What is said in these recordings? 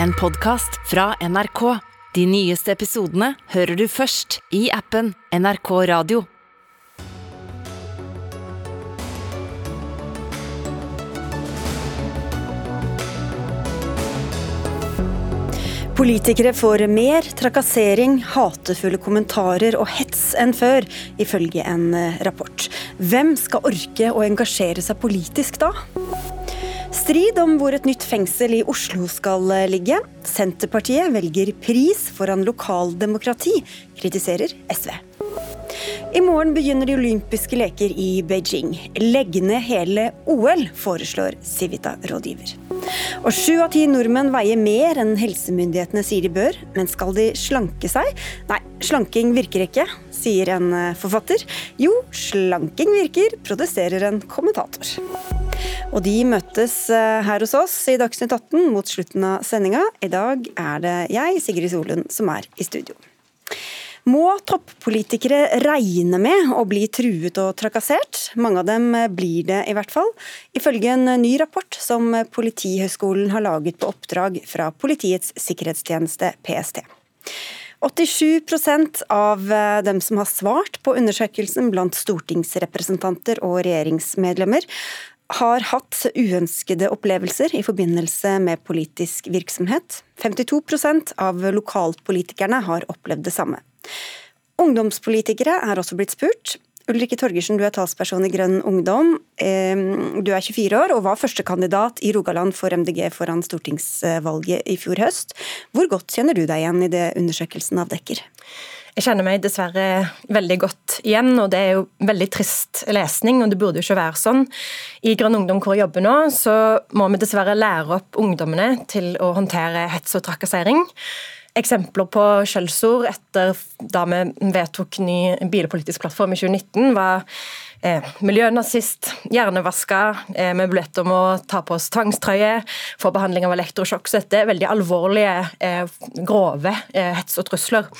en podkast fra NRK. De nyeste episodene hører du først i appen NRK Radio. Politikere får mer trakassering, hatefulle kommentarer og hets enn før, ifølge en eh, rapport. Hvem skal orke å engasjere seg politisk da? Strid om hvor et nytt fengsel i Oslo skal eh, ligge. Senterpartiet velger pris foran lokaldemokrati, kritiserer SV. I morgen begynner de olympiske leker i Beijing. Legg ned hele OL, foreslår Civita-rådgiver. Og sju av ti nordmenn veier mer enn helsemyndighetene sier de bør. Men skal de slanke seg? Nei, slanking virker ikke, sier en eh, forfatter. Jo, slanking virker, produserer en kommentator. Og de møtes eh, her hos oss i Dagsnytt 18 mot slutten av sendinga. I dag er det jeg, Sigrid Solund, som er i studio. Må toppolitikere regne med å bli truet og trakassert? Mange av dem blir det i hvert fall, ifølge en ny rapport som Politihøgskolen har laget på oppdrag fra Politiets sikkerhetstjeneste, PST. 87% av dem som har svart på undersøkelsen blant stortingsrepresentanter og regjeringsmedlemmer, har hatt uønskede opplevelser i forbindelse med politisk virksomhet. 52% av lokalpolitikerne har opplevd det samme. Ungdomspolitikere er også blitt spurt. Ulrikke Torgersen, du er talsperson i Grønn Ungdom. Du er 24 år og var førstekandidat i Rogaland for MDG foran stortingsvalget i fjor høst. Hvor godt kjenner du deg igjen i det undersøkelsen avdekker? Jeg kjenner meg dessverre veldig godt igjen, og det er jo veldig trist lesning, og det burde jo ikke være sånn. I Grønn Ungdom hvor jeg jobber nå, så må vi dessverre lære opp ungdommene til å håndtere hets og trakassering. Eksempler på skjellsord etter da vi vedtok ny bilpolitisk plattform i 2019, var eh, miljønazist, hjernevaska, eh, vi ble om å ta på oss tvangstrøye, få behandling av elektrosjokk. Så dette er veldig alvorlige, eh, grove eh, hets og trusler.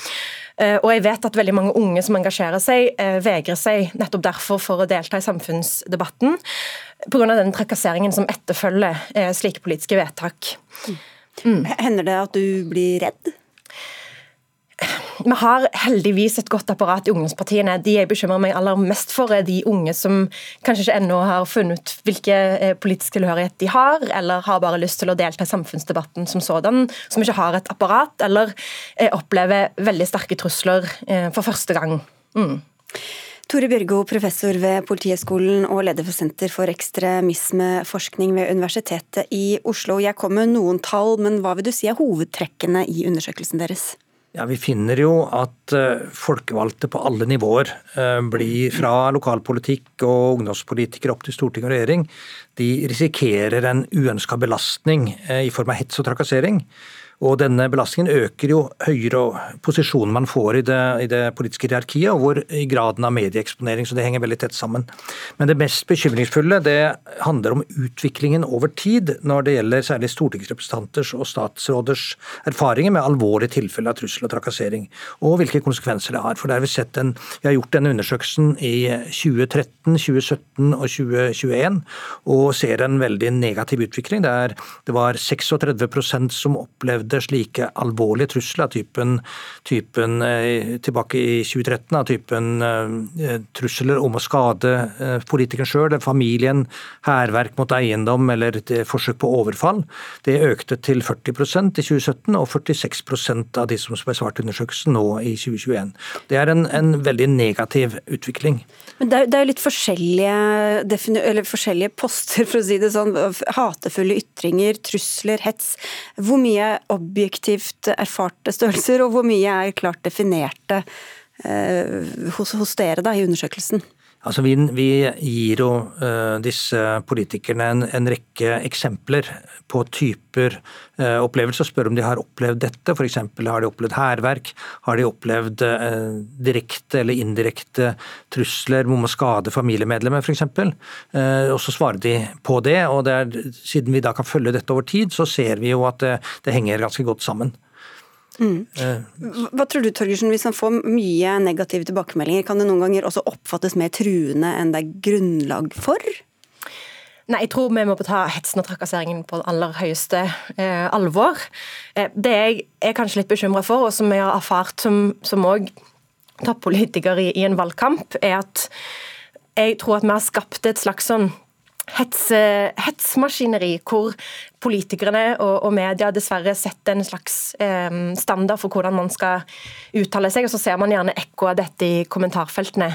Eh, og jeg vet at veldig mange unge som engasjerer seg, eh, vegrer seg nettopp derfor for å delta i samfunnsdebatten, pga. den trakasseringen som etterfølger slike politiske vedtak. Mm. Hender det at du blir redd? Vi har heldigvis et godt apparat i ungdomspartiene. De jeg bekymrer meg aller mest for, er de unge som kanskje ikke ennå har funnet ut hvilke eh, politiske tilhørighet de har, eller har bare lyst til å delta i samfunnsdebatten som sådan, som ikke har et apparat, eller eh, opplever veldig sterke trusler eh, for første gang. Mm. Tore Bjørgo, professor ved Politihøgskolen og leder for Senter for ekstremismeforskning ved Universitetet i Oslo. Jeg kom med noen tall, men hva vil du si er hovedtrekkene i undersøkelsen deres? Ja, Vi finner jo at uh, folkevalgte på alle nivåer, uh, blir fra lokalpolitikk og ungdomspolitikere opp til storting og regjering, de risikerer en uønska belastning uh, i form av hets og trakassering. Og denne belastningen øker jo høyere posisjonen man får i det, i det, politiske hierarkiet, og hvor i graden av medieeksponering, så det henger veldig tett sammen. Men det mest bekymringsfulle det handler om utviklingen over tid når det gjelder særlig stortingsrepresentanters og statsråders erfaringer med alvorlige tilfeller av trussel og trakassering, og hvilke konsekvenser det har. For der har Vi sett en, vi har gjort denne undersøkelsen i 2013, 2017 og 2021, og ser en veldig negativ utvikling. Der det var 36% som opplevde opplevde slike alvorlige trusler typen, typen eh, tilbake i 2013 av typen eh, trusler om å skade eh, politikeren sjøl, familien, hærverk mot eiendom eller forsøk på overfall. Det økte til 40% i 2017 og 46% av de som besvarte undersøkelsen nå i 2021. Det er en, en veldig negativ utvikling. Men det er, det er litt forskjellige, forskjellige, poster, for å si det sånn. Hatefulle ytringer, trusler, hets. Hvor mye objektivt erfarte størrelser, og hvor mye er klart definerte eh, hos, hos, dere da, i undersøkelsen? Altså, vi, vi gir jo uh, disse politikerne en, en, rekke eksempler på typer uh, opplevelser. Spør om de har opplevd dette. F.eks. har de opplevd hærverk. Har de opplevd uh, direkte eller indirekte trusler om å skade familiemedlemmer f.eks. Uh, og så svarer de på det. og det er, Siden vi da kan følge dette over tid, så ser vi jo at det, det henger ganske godt sammen. Mm. Hva tror du, Torgersen, hvis han får mye negative tilbakemeldinger, kan det noen ganger også oppfattes mer truende enn det er grunnlag for? Nei, jeg tror vi må ta hetsen og trakasseringen på aller høyeste eh, alvor. Det jeg er kanskje litt bekymra for, og som jeg har erfart som òg toppolitiker i, i en valgkamp, er at jeg tror at vi har skapt et slags sånn hets, hetsmaskineri, hvor politikerne og, og, media dessverre setter en slags eh, standard for hvordan man skal uttale seg, og så ser man gjerne ekko av dette i kommentarfeltene.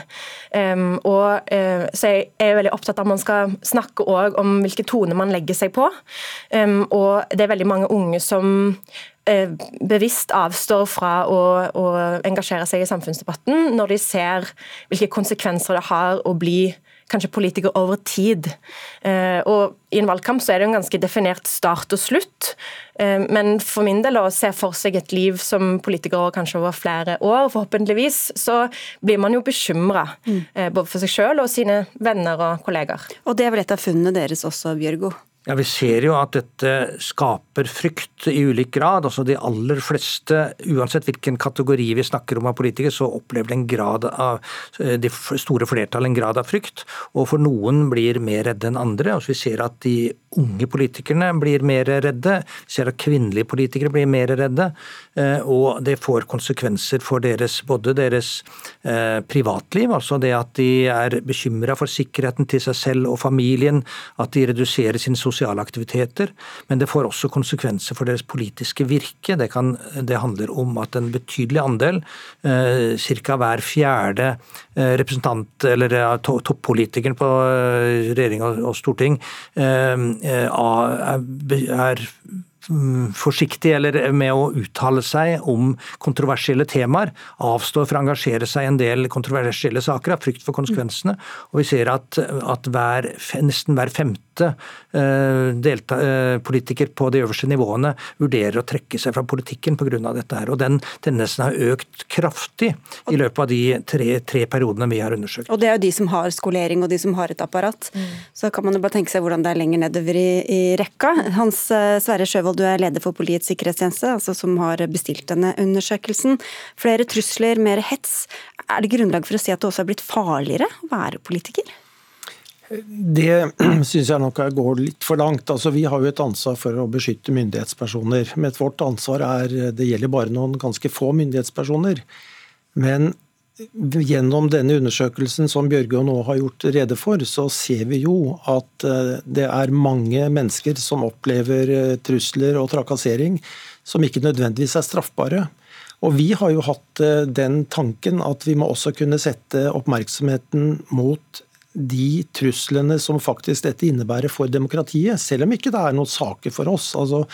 Um, og, eh, så jeg er veldig opptatt av at man skal snakke om hvilke toner man legger seg på. Um, og det er veldig mange unge som uh, bevisst avstår fra å, å, engasjere seg i samfunnsdebatten når de ser hvilke konsekvenser det har å bli kanskje politikere over tid. Eh, og I en valgkamp så er det en ganske definert start og slutt. Eh, men for min del å se for seg et liv som politiker kanskje over flere år, forhåpentligvis, så blir man jo bekymra. Mm. Eh, både for seg sjøl og sine venner og kollegaer. Og det er vel et av funnene deres også, Bjørgo? Ja, Vi ser jo at dette skaper frykt i ulik grad. altså De aller fleste, uansett hvilken kategori vi snakker om av politikere, så opplever en grad av, de store flertallet en grad av frykt. Og for noen blir mer redde enn andre. altså Vi ser at de unge politikerne blir mer redde. Vi ser at kvinnelige politikere blir mer redde. Eh, og det får konsekvenser for deres, både deres eh, privatliv, altså det at de er bekymra for sikkerheten til seg selv og familien, at de reduserer sin sosiale sosiale aktiviteter, men det får også konsekvenser for deres politiske virke. Det, kan, det handler om at en betydelig andel, eh, ca. hver fjerde eh, representant eller toppolitikeren på eh, regjering og storting, er Mm, forsiktig eller med å uttale seg om kontroversielle temaer. Avstår fra å engasjere seg i en del kontroversielle saker av frykt for konsekvensene. Og vi ser at, at hver, nesten hver femte uh, delta, uh, politiker på de øverste nivåene vurderer å trekke seg fra politikken pga. dette. her. Og Den tendensen har økt kraftig i løpet av de tre, tre, periodene vi har undersøkt. Og Det er jo de som har skolering og de som har et apparat. Mm. Så kan man jo bare tenke seg hvordan det er lenger nedover i, i rekka. Hans uh, Sverre Sjøvold du er leder for Politiets sikkerhetstjeneste, altså som har bestilt denne undersøkelsen. Flere trusler, mer hets. Er det grunnlag for å si at det også er blitt farligere å være politiker? Det syns jeg nok går litt for langt. Altså, vi har jo et ansvar for å beskytte myndighetspersoner. Men vårt ansvar er, det gjelder bare noen ganske få myndighetspersoner. Men Gjennom denne undersøkelsen som Bjørge nå har gjort rede for, så ser vi jo at eh, det er mange mennesker som opplever eh, trusler og trakassering som ikke nødvendigvis er straffbare. Og Vi har jo hatt eh, den tanken at vi må også kunne sette oppmerksomheten mot de truslene som faktisk dette innebærer for demokratiet, selv om ikke det er noen saker for oss. Altså,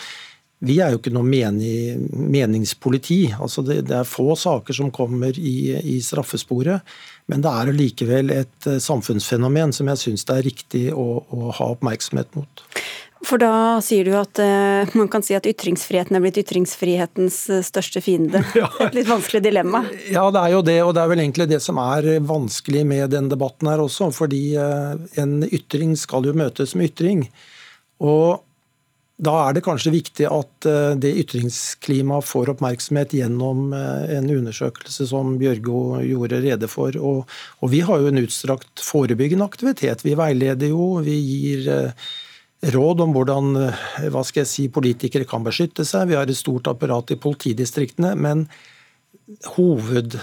vi er jo ikke noe mening, meningspoliti. Altså det, det, er få saker som kommer i, i straffesporet. Men det er likevel et eh, samfunnsfenomen som jeg syns det er riktig å, å, ha oppmerksomhet mot. For da sier du at uh, man kan si at ytringsfriheten er blitt ytringsfrihetens eh, største fiende. Ja. Et litt vanskelig dilemma? Ja, det er jo det. Og det er vel egentlig det som er vanskelig med denne debatten her også. Fordi uh, en ytring skal jo møtes med ytring. Og da er det kanskje viktig at eh, det ytringsklimaet får oppmerksomhet gjennom eh, en undersøkelse som Bjørgo gjorde rede for. Og, og vi har jo en utstrakt forebyggende aktivitet. Vi veileder jo, vi gir eh, råd om hvordan hva skal jeg si, politikere kan beskytte seg. Vi har et stort apparat i politidistriktene. men hoved,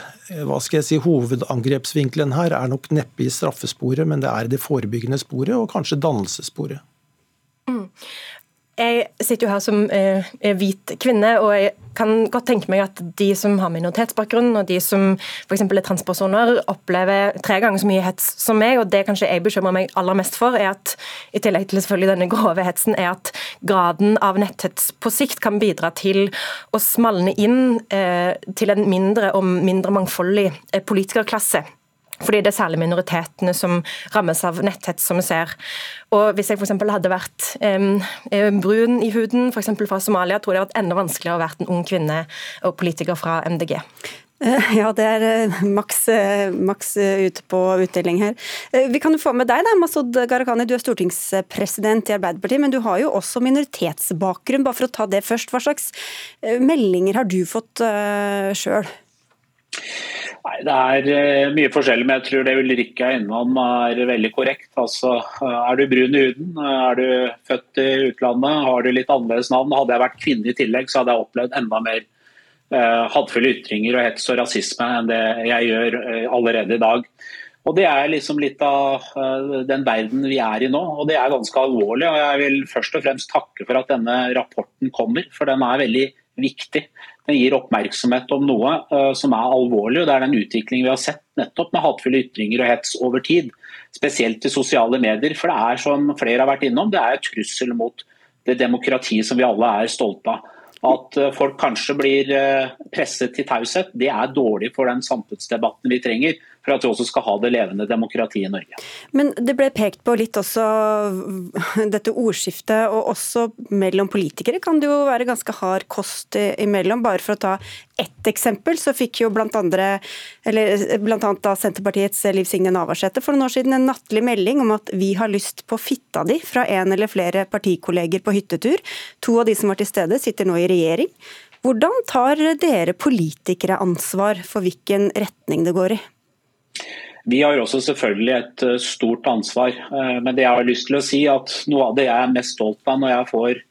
hva skal jeg si, Hovedangrepsvinkelen her er nok neppe i straffesporet, men det er det forebyggende sporet og kanskje dannelsessporet. Mm. Jeg sitter jo her som eh, hvit kvinne, og jeg kan godt tenke meg at de som har minoritetsbakgrunn, og de som f.eks. er transpersoner, opplever tre ganger så mye hets som meg. og Det kanskje jeg bekymrer meg aller mest for, er at i tillegg til selvfølgelig denne grove hetsen, er at graden av netthets på sikt kan bidra til å smalne inn eh, til en mindre og mindre mangfoldig eh, politikerklasse. Fordi det er særlig minoritetene som rammes av netthets, som vi ser. Og Hvis jeg f.eks. hadde vært eh, brun i huden, f.eks. fra Somalia, tror jeg det hadde vært enda vanskeligere å være en ung kvinne og politiker fra MDG. Eh, ja, det er eh, maks, eh, maks ute på utdeling her. Vi kan jo få med deg, da, Masud Gharahkhani. Du er stortingspresident i Arbeiderpartiet, men du har jo også minoritetsbakgrunn. Bare for å ta det først, hva slags meldinger har du fått sjøl? Nei, Det er uh, mye forskjellig, men jeg tror det Ulrikke er innom er veldig korrekt. Altså, uh, Er du brun i huden, uh, er du født i utlandet, har du litt annerledes navn. Hadde jeg vært kvinne i tillegg, så hadde jeg opplevd enda mer hatefulle ytringer og hets og rasisme enn det jeg gjør allerede i dag. Og Det er liksom litt av den verden vi er i nå, og det er ganske alvorlig. og Jeg vil først og fremst takke for at denne rapporten kommer, for den er veldig viktig. Gir oppmerksomhet om noe uh, som er alvorlig. og Det er den utviklingen vi har sett nettopp med hatefulle ytringer og hets over tid. Spesielt i sosiale medier. For det er som flere har vært innom, det er et trussel mot det demokratiet som vi alle er stolte av. At uh, folk kanskje blir uh, presset til taushet, det er dårlig for den samfunnsdebatten vi trenger for at vi også skal ha det levende demokratiet i Norge. Men det ble pekt på litt også dette ordskiftet, og også mellom politikere kan det jo være ganske hard kost imellom. Bare for å ta ett eksempel, så fikk jo blant, andre, blant annet da Senterpartiets Liv Signe Navarsete for noen år siden en nattlig melding om at vi har lyst på fitta di fra en eller flere partikolleger på hyttetur. To av de som var til stede, sitter nå i regjering. Hvordan tar dere politikere ansvar for hvilken retning det går i? Vi har også selvfølgelig et eh, stort ansvar. Eh, men det jeg har lyst til å si at noe av det jeg er mest stolt av når jeg får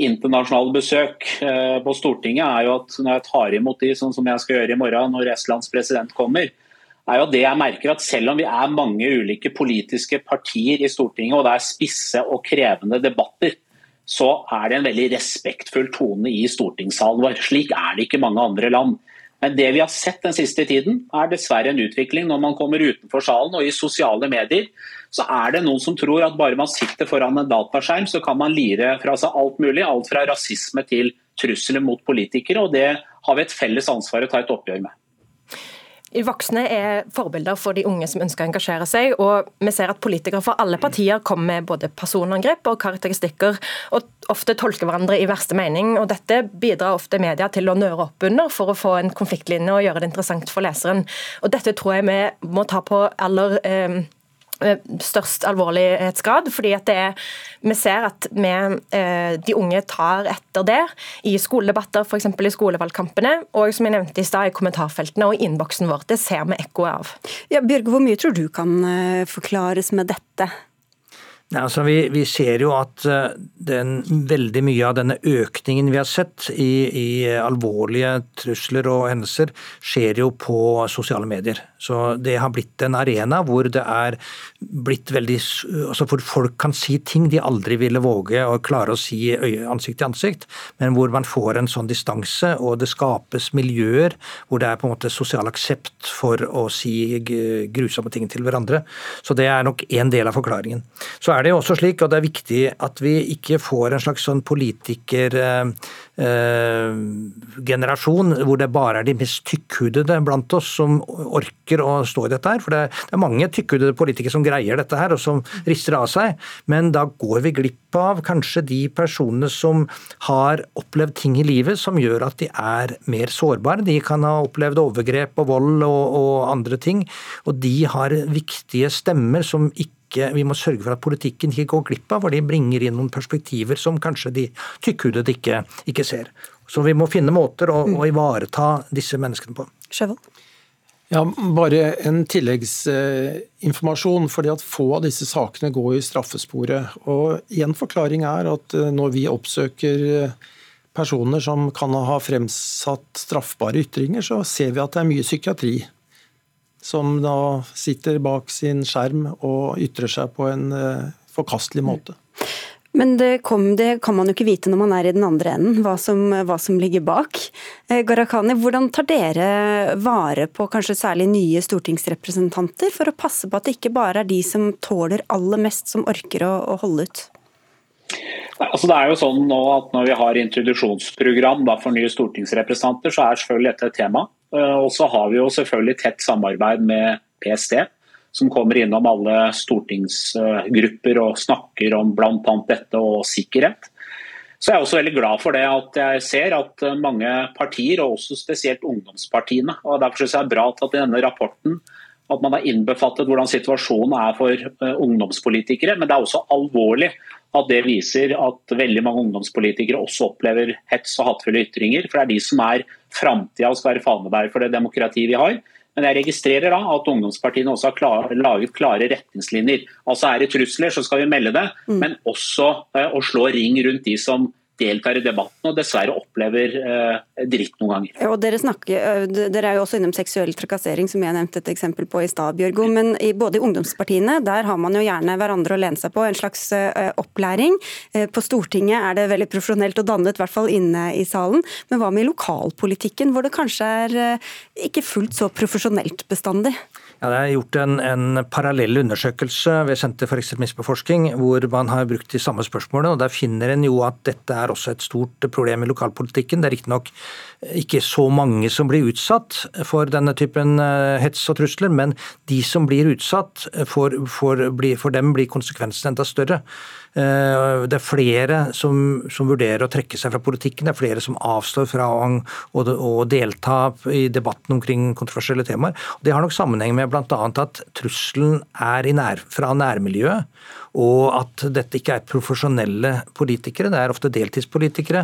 internasjonale besøk eh, på Stortinget, er jo at når jeg tar imot de, sånn som jeg skal gjøre i morgen når Estlands president kommer, er jo det jeg merker at selv om vi er mange ulike politiske partier i Stortinget, og det er spisse og krevende debatter, så er det en veldig respektfull tone i stortingssalen vår. Slik er det ikke mange andre land. Men det vi har sett den siste tiden, er dessverre en utvikling når man kommer utenfor salen og i sosiale medier. Så er det noen som tror at bare man sitter foran en dataskjerm, så kan man lire fra seg alt mulig. Alt fra rasisme til trusler mot politikere. og Det har vi et felles ansvar å ta et oppgjør med. Voksne er forbilder for de unge som ønsker å engasjere seg. og Vi ser at politikere fra alle partier kommer med både personangrep og karakteristikker, og ofte tolker hverandre i verste mening. og Dette bidrar ofte media til å nøre opp under for å få en konfliktlinje og gjøre det interessant for leseren. Og Dette tror jeg vi må ta på aller eh, størst alvorlighetsgrad. fordi at det er, Vi ser at vi, eh, de unge tar etter det i skoledebatter, f.eks. i skolevalgkampene, og som jeg nevnte i stad, i kommentarfeltene og i innboksen vår. Det ser vi ekkoet av. Ja, Bjørge, hvor mye tror du kan eh, forklares med dette? Nei, altså vi, vi, ser jo at eh, den, veldig mye av denne økningen vi har sett i, i, alvorlige trusler og hendelser, skjer jo på sosiale medier. Så det har blitt en arena hvor det er blitt veldig altså Hvor folk kan si ting de aldri ville våge å klare å si ansikt til ansikt, men hvor man får en sånn distanse, og det skapes miljøer hvor det er på en måte sosial aksept for å si grusomme ting til hverandre. Så det er nok en del av forklaringen. Så er det jo også slik, og det er viktig at vi ikke får en slags sånn politikergenerasjon eh, hvor det bare er de mest tykkhudede blant oss som orker å stå i dette her. For det er mange tykkhudede politikere som greier dette her, og som rister av seg. Men da går vi glipp av kanskje de personene som har opplevd ting i livet som gjør at de er mer sårbare. De kan ha opplevd overgrep og vold og, og andre ting, og de har viktige stemmer som ikke vi må sørge for at politikken ikke går glipp av, for de bringer inn noen perspektiver som kanskje de tykkhudede ikke, ikke ser. Så vi må finne måter å, å ivareta disse menneskene på. Skjøvold? Ja, Bare en tilleggsinformasjon. fordi at Få av disse sakene går i straffesporet. Og En forklaring er at eh, når vi oppsøker eh, personer som kan ha fremsatt straffbare ytringer, så ser vi at det er mye psykiatri som da sitter bak sin skjerm og ytrer seg på en eh, forkastelig måte. Men det, kom, det, kan man jo ikke vite når man er i den andre enden, hva som, hva som ligger bak. Eh, Gharahkhani, hvordan tar dere vare på kanskje særlig nye stortingsrepresentanter, for å passe på at det ikke bare er de som tåler aller mest, som orker å, å holde ut? Altså det er jo sånn nå at Når vi har introduksjonsprogram for nye stortingsrepresentanter, så er selvfølgelig dette et tema. Eh, og så har vi jo selvfølgelig tett samarbeid med PST, som kommer innom alle stortingsgrupper og snakker om bl.a. dette og sikkerhet. Så jeg er også veldig glad for det at jeg ser at mange partier, og også spesielt ungdomspartiene, og derfor synes jeg det er bra at i denne rapporten at man har innbefattet hvordan situasjonen er for eh, ungdomspolitikere. Men det er også alvorlig at det viser at veldig mange ungdomspolitikere også opplever hets og hatefulle ytringer. For det er de som er framtida og skal være fanebærer for det demokratiet vi har. Men jeg registrerer da at ungdomspartiene også har klar, laget klare retningslinjer. Altså Er det trusler, så skal vi melde det, mm. men også uh, å slå ring rundt de som deltar i debatten og dessverre opplever eh, dritt noen ganger. Og dere, snakker, dere, er jo også innom seksuell trakassering, som jeg nevnte et eksempel på i stad, Bjørgo. Men i, både i ungdomspartiene der har man jo gjerne hverandre å lene seg på, en slags uh, opplæring. På Stortinget er det veldig profesjonelt og dannet, i hvert fall inne i salen. Men hva med lokalpolitikken, hvor det kanskje er ikke fullt så profesjonelt bestandig? Ja, det er gjort en, en parallell undersøkelse ved Senter for ekstremismeforskning, hvor man har brukt de samme spørsmålene. og Der finner en jo at dette er også et stort problem i lokalpolitikken. Det er riktignok ikke så mange som blir utsatt for denne typen eh, hets og trusler, men de som blir utsatt, for, for, for dem blir konsekvensene enda større. Eh, det er flere som, som, vurderer å trekke seg fra politikken, det er flere som avstår fra å, å, å delta i debatten omkring kontroversielle temaer. Det har nok sammenheng med bl.a. at trusselen er nær, fra nærmiljøet og at dette ikke er profesjonelle politikere, det er ofte deltidspolitikere.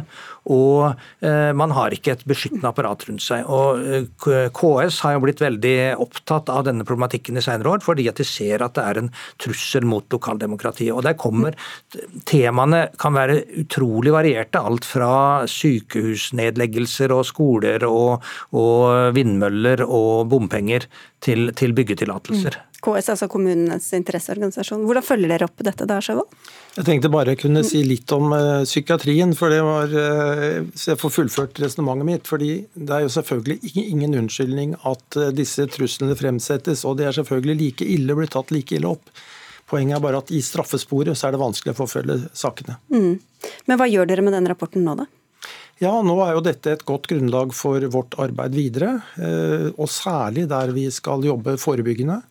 Og eh, man har ikke et beskyttende apparat rundt seg. Og eh, KS har jo blitt veldig opptatt av denne problematikken i senere år, fordi at de ser at det er en trussel mot lokaldemokratiet. Og der kommer Temaene kan være utrolig varierte. Alt fra sykehusnedleggelser og skoler og, og vindmøller og bompenger til, til byggetillatelser. Mm. KS, altså kommunenes interesseorganisasjon. Hvordan følger dere opp dette da, Sjøvold? Jeg tenkte bare jeg kunne si litt om uh, psykiatrien, for det var uh, så jeg får fullført resonnementet mitt. fordi Det er jo selvfølgelig ingen unnskyldning at uh, disse truslene fremsettes, og det er selvfølgelig like ille, blir tatt like ille opp. Poenget er bare at i straffesporet så er det vanskelig å forfølge sakene. Mm. Men hva gjør dere med den rapporten nå, da? Ja, Nå er jo dette et godt grunnlag for vårt arbeid videre, og særlig der vi skal jobbe forebyggende.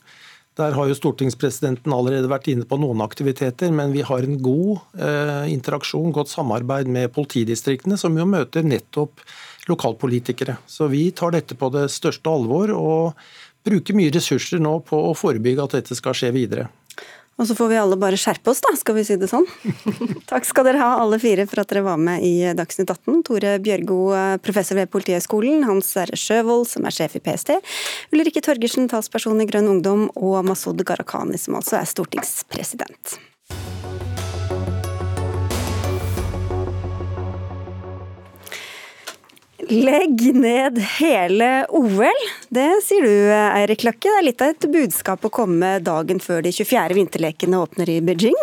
Der har jo stortingspresidenten allerede vært inne på noen aktiviteter, men vi har en god eh, interaksjon, godt samarbeid med politidistriktene, som jo møter nettopp lokalpolitikere. Så vi tar dette på det største alvor og bruker mye ressurser nå på å forebygge at dette skal skje videre. Og så får vi alle bare skjerpe oss, da, skal vi si det sånn. Takk skal dere ha, alle fire, for at dere var med i Dagsnytt 18. Tore Bjørgo, professor ved Politihøgskolen, Hans Sverre Sjøvold, som er sjef i PST, Ulrikke Torgersen, talsperson i Grønn Ungdom, og Masud Gharahkhani, som altså er stortingspresident. Legg ned hele OL. Det sier du, Eirik Løkke. Det er litt av et budskap å komme dagen før de 24. vinterlekene åpner i Beijing?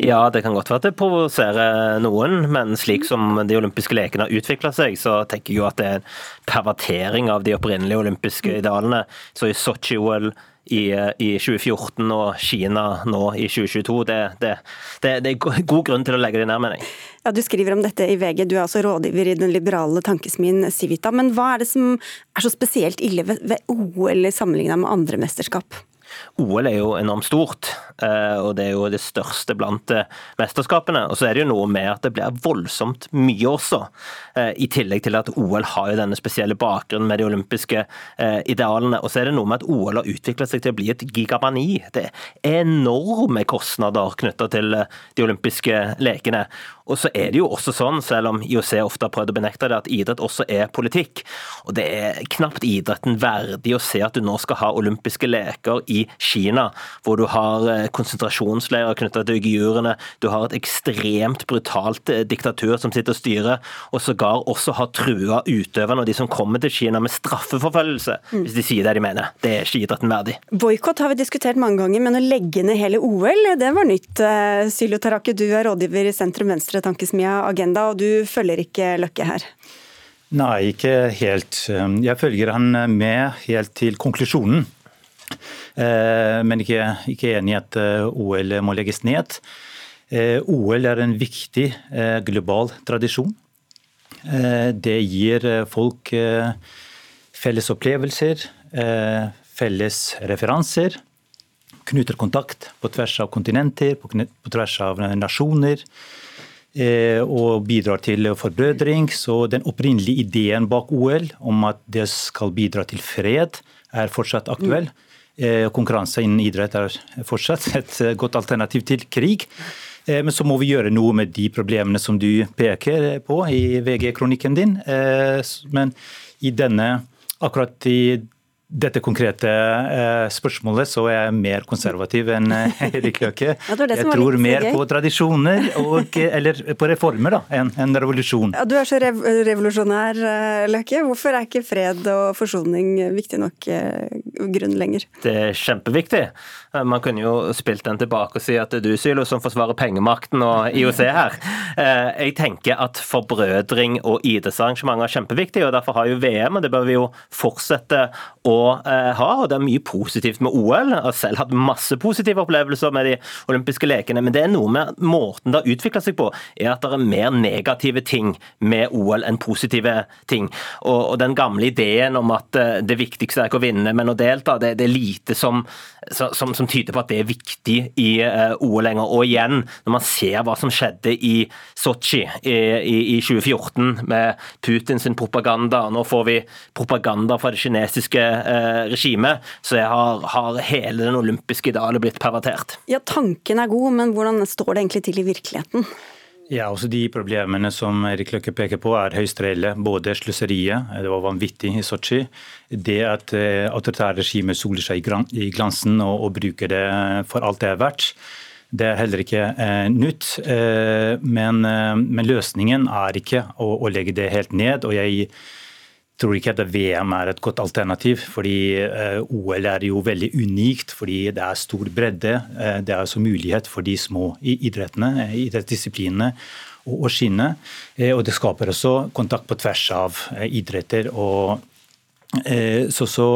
Ja, det kan godt være at det provoserer noen, men slik som de olympiske lekene har utvikla seg, så tenker jeg jo at det er en pervertering av de opprinnelige olympiske idealene. Så i Sotsji-OL i, i, 2014 og Kina nå i 2022. Det, det, det, det, er god grunn til å legge det ned, mener jeg. Ja, Du skriver om dette i VG, du er altså rådgiver i den liberale tankesmien Civita. Men hva er det som er så spesielt ille ved, ved OL sammenligna med andre mesterskap? OL er jo enormt stort, og det er jo det største blant eh, mesterskapene. Og så er det jo noe med at det blir voldsomt mye også, eh, i tillegg til at OL har jo denne spesielle bakgrunnen med de olympiske idealene. Og så er det noe med at OL har utviklet seg til å bli et gigamani. Det er enorme kostnader knytta til de olympiske lekene. Og så er det jo også sånn, selv om IOC ofte har prøvd å benekte det, at idrett også er politikk. Og det er knapt idretten verdig å se at du nå skal ha olympiske leker i Kina, hvor du har eh, konsentrasjonsleirer knytta til uigurene, du har et ekstremt brutalt eh, diktatur som sitter og styrer, og sågar også har trua utøverne og de som kommer til Kina med straffeforfølgelse, mm. hvis de sier det de mener. Det er ikke idretten verdig. Boikott har vi diskutert mange ganger, men å legge ned hele OL, det var nytt. Eh, Sylo Tarake, du er rådgiver i Sentrum Venstre Venstre tankesmia Agenda, og du følger ikke Løkke her? Nei, ikke helt. Jeg følger han med helt til konklusjonen. Eh, men ikke, ikke enig i at eh, OL må legges ned. Eh, OL er en viktig global tradisjon. Det gir folk felles opplevelser, felles referanser knytter kontakt på tvers av kontinenter, på tvers av nasjoner. Og bidrar til forbrødring. Så den opprinnelige ideen bak OL om at det skal bidra til fred, er fortsatt aktuell. Mm. Konkurranse innen idrett er fortsatt et eh, godt alternativ til krig. Men så må vi gjøre noe med de problemene som du peker på i VG-kronikken din. Men i denne, akkurat i dette konkrete eh, spørsmålet så er jeg mer konservativ enn eh, Erik Løkke. Ja, det det jeg tror mer på tradisjoner, og, eller på reformer, da, enn en revolusjon. Ja, du er så rev revolusjonær, Løkke. Hvorfor er ikke fred og forsoning viktig nok grunn lenger? Det er kjempeviktig. Man kunne jo spilt den tilbake og si at det er du, Sylo, som forsvarer pengemakten og IOC her. Jeg tenker at forbrødring og idrettsarrangementer er kjempeviktig, og derfor har jo VM, og det bør vi jo fortsette å eh, ha. og Det er mye positivt med OL. Jeg har selv hatt masse positive opplevelser med de olympiske lekene, men det er noe med måten det har utvikla seg på, er at det er mer negative ting med OL enn positive ting. Og, og den gamle ideen om at eh, det viktigste er ikke å vinne, men å delta, det, det er lite som, som, som, tyder på at det er viktig i uh, OL lenger. Og igjen, når man ser hva som skjedde i Sotsji i, i, i 2014 med Putins propaganda, nå får vi propaganda fra det kinesiske eh, regimet, så har, har, hele den olympiske idealet blitt pervertert. Ja, Tanken er god, men hvordan står det egentlig til i virkeligheten? Ja, også De problemene som Erik Løkke peker på er høyst reelle. Både sløseriet, det var vanvittig i Sotsji. Det at eh, autoritære regimer soler seg i glansen og, og, bruker det for alt det er verdt. Det er heller ikke eh, nytt. Eh, men, eh, men, løsningen er ikke å, å legge det helt ned. og jeg tror ikke at VM er et godt alternativ. fordi eh, OL er jo veldig unikt fordi det er stor bredde. Eh, det er også mulighet for de små idrettene, eh, idrettsdisiplinene å skinne. Og det skaper også kontakt på tvers av idretter. og så, så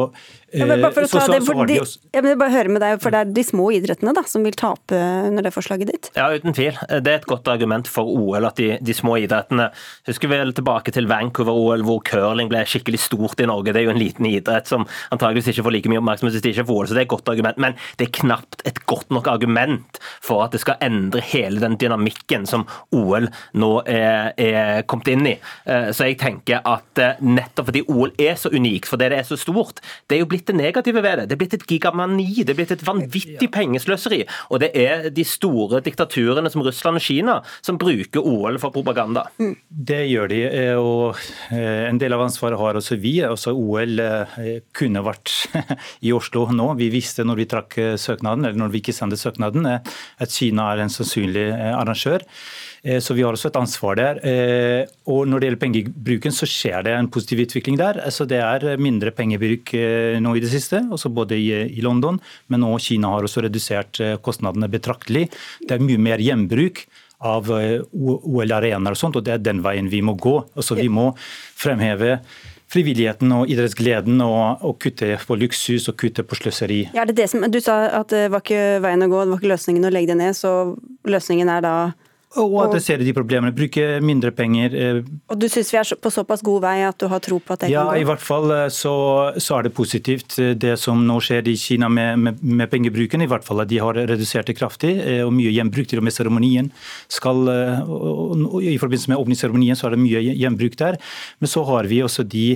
ja, men bare for å ta så, det, for de, jeg vil bare høre med deg, for Det er de små idrettene da, som vil tape under det forslaget ditt? Ja, uten tvil. Det er et godt argument for OL at de, de små idrettene Husker vel tilbake til Vancouver-OL, hvor curling ble skikkelig stort i Norge. Det er jo en liten idrett som antageligvis ikke får like mye oppmerksomhet hvis det ikke er for OL, så det er et godt argument. Men det er knapt et godt nok argument for at det skal endre hele den dynamikken som OL nå er, er kommet inn i. Eh, så jeg tenker at eh, nettopp fordi OL er så unikt, fordi det er så stort, det er jo blitt blitt det negative ved det. Det er blitt et gigamani, det er blitt et vanvittig pengesløseri. Og det er de store diktaturene som Russland og Kina som bruker OL for propaganda. Mm. Det gjør de, eh, og eh, en del av ansvaret har også vi. Også OL eh, kunne vært i Oslo nå. Vi visste når vi trakk søknaden, eller når vi ikke sendte søknaden, at Kina er en sannsynlig arrangør. Eh, så vi har også et ansvar der. Eh, og når det gjelder pengebruken, så skjer det en positiv utvikling der. Altså det er mindre pengebruk eh, nå i det siste, også både i London, men nå Kina har også redusert kostnadene betraktelig. Det er mye mer hjembruk av OL-arenaer og sånt, og det er den veien vi må gå. Altså Vi må fremheve frivilligheten og idrettsgleden og, og, kutte på luksus og kutte på sløseri. Ja, det det du sa at det var ikke veien å gå, det var ikke løsningen å legge det ned. Så løsningen er da og adressere de problemene. Bruke mindre penger. Eh, og du syns vi er på såpass god vei at du har tro på at det ja, kan gå? Ja, i hvert fall eh, så, så, er det positivt eh, det som nå skjer i Kina med, med, med, pengebruken. I hvert fall at de har redusert det kraftig, og mye gjenbruk. Til og med seremonien skal I forbindelse med åpningsseremonien så er det mye gjenbruk der. Men så har vi også de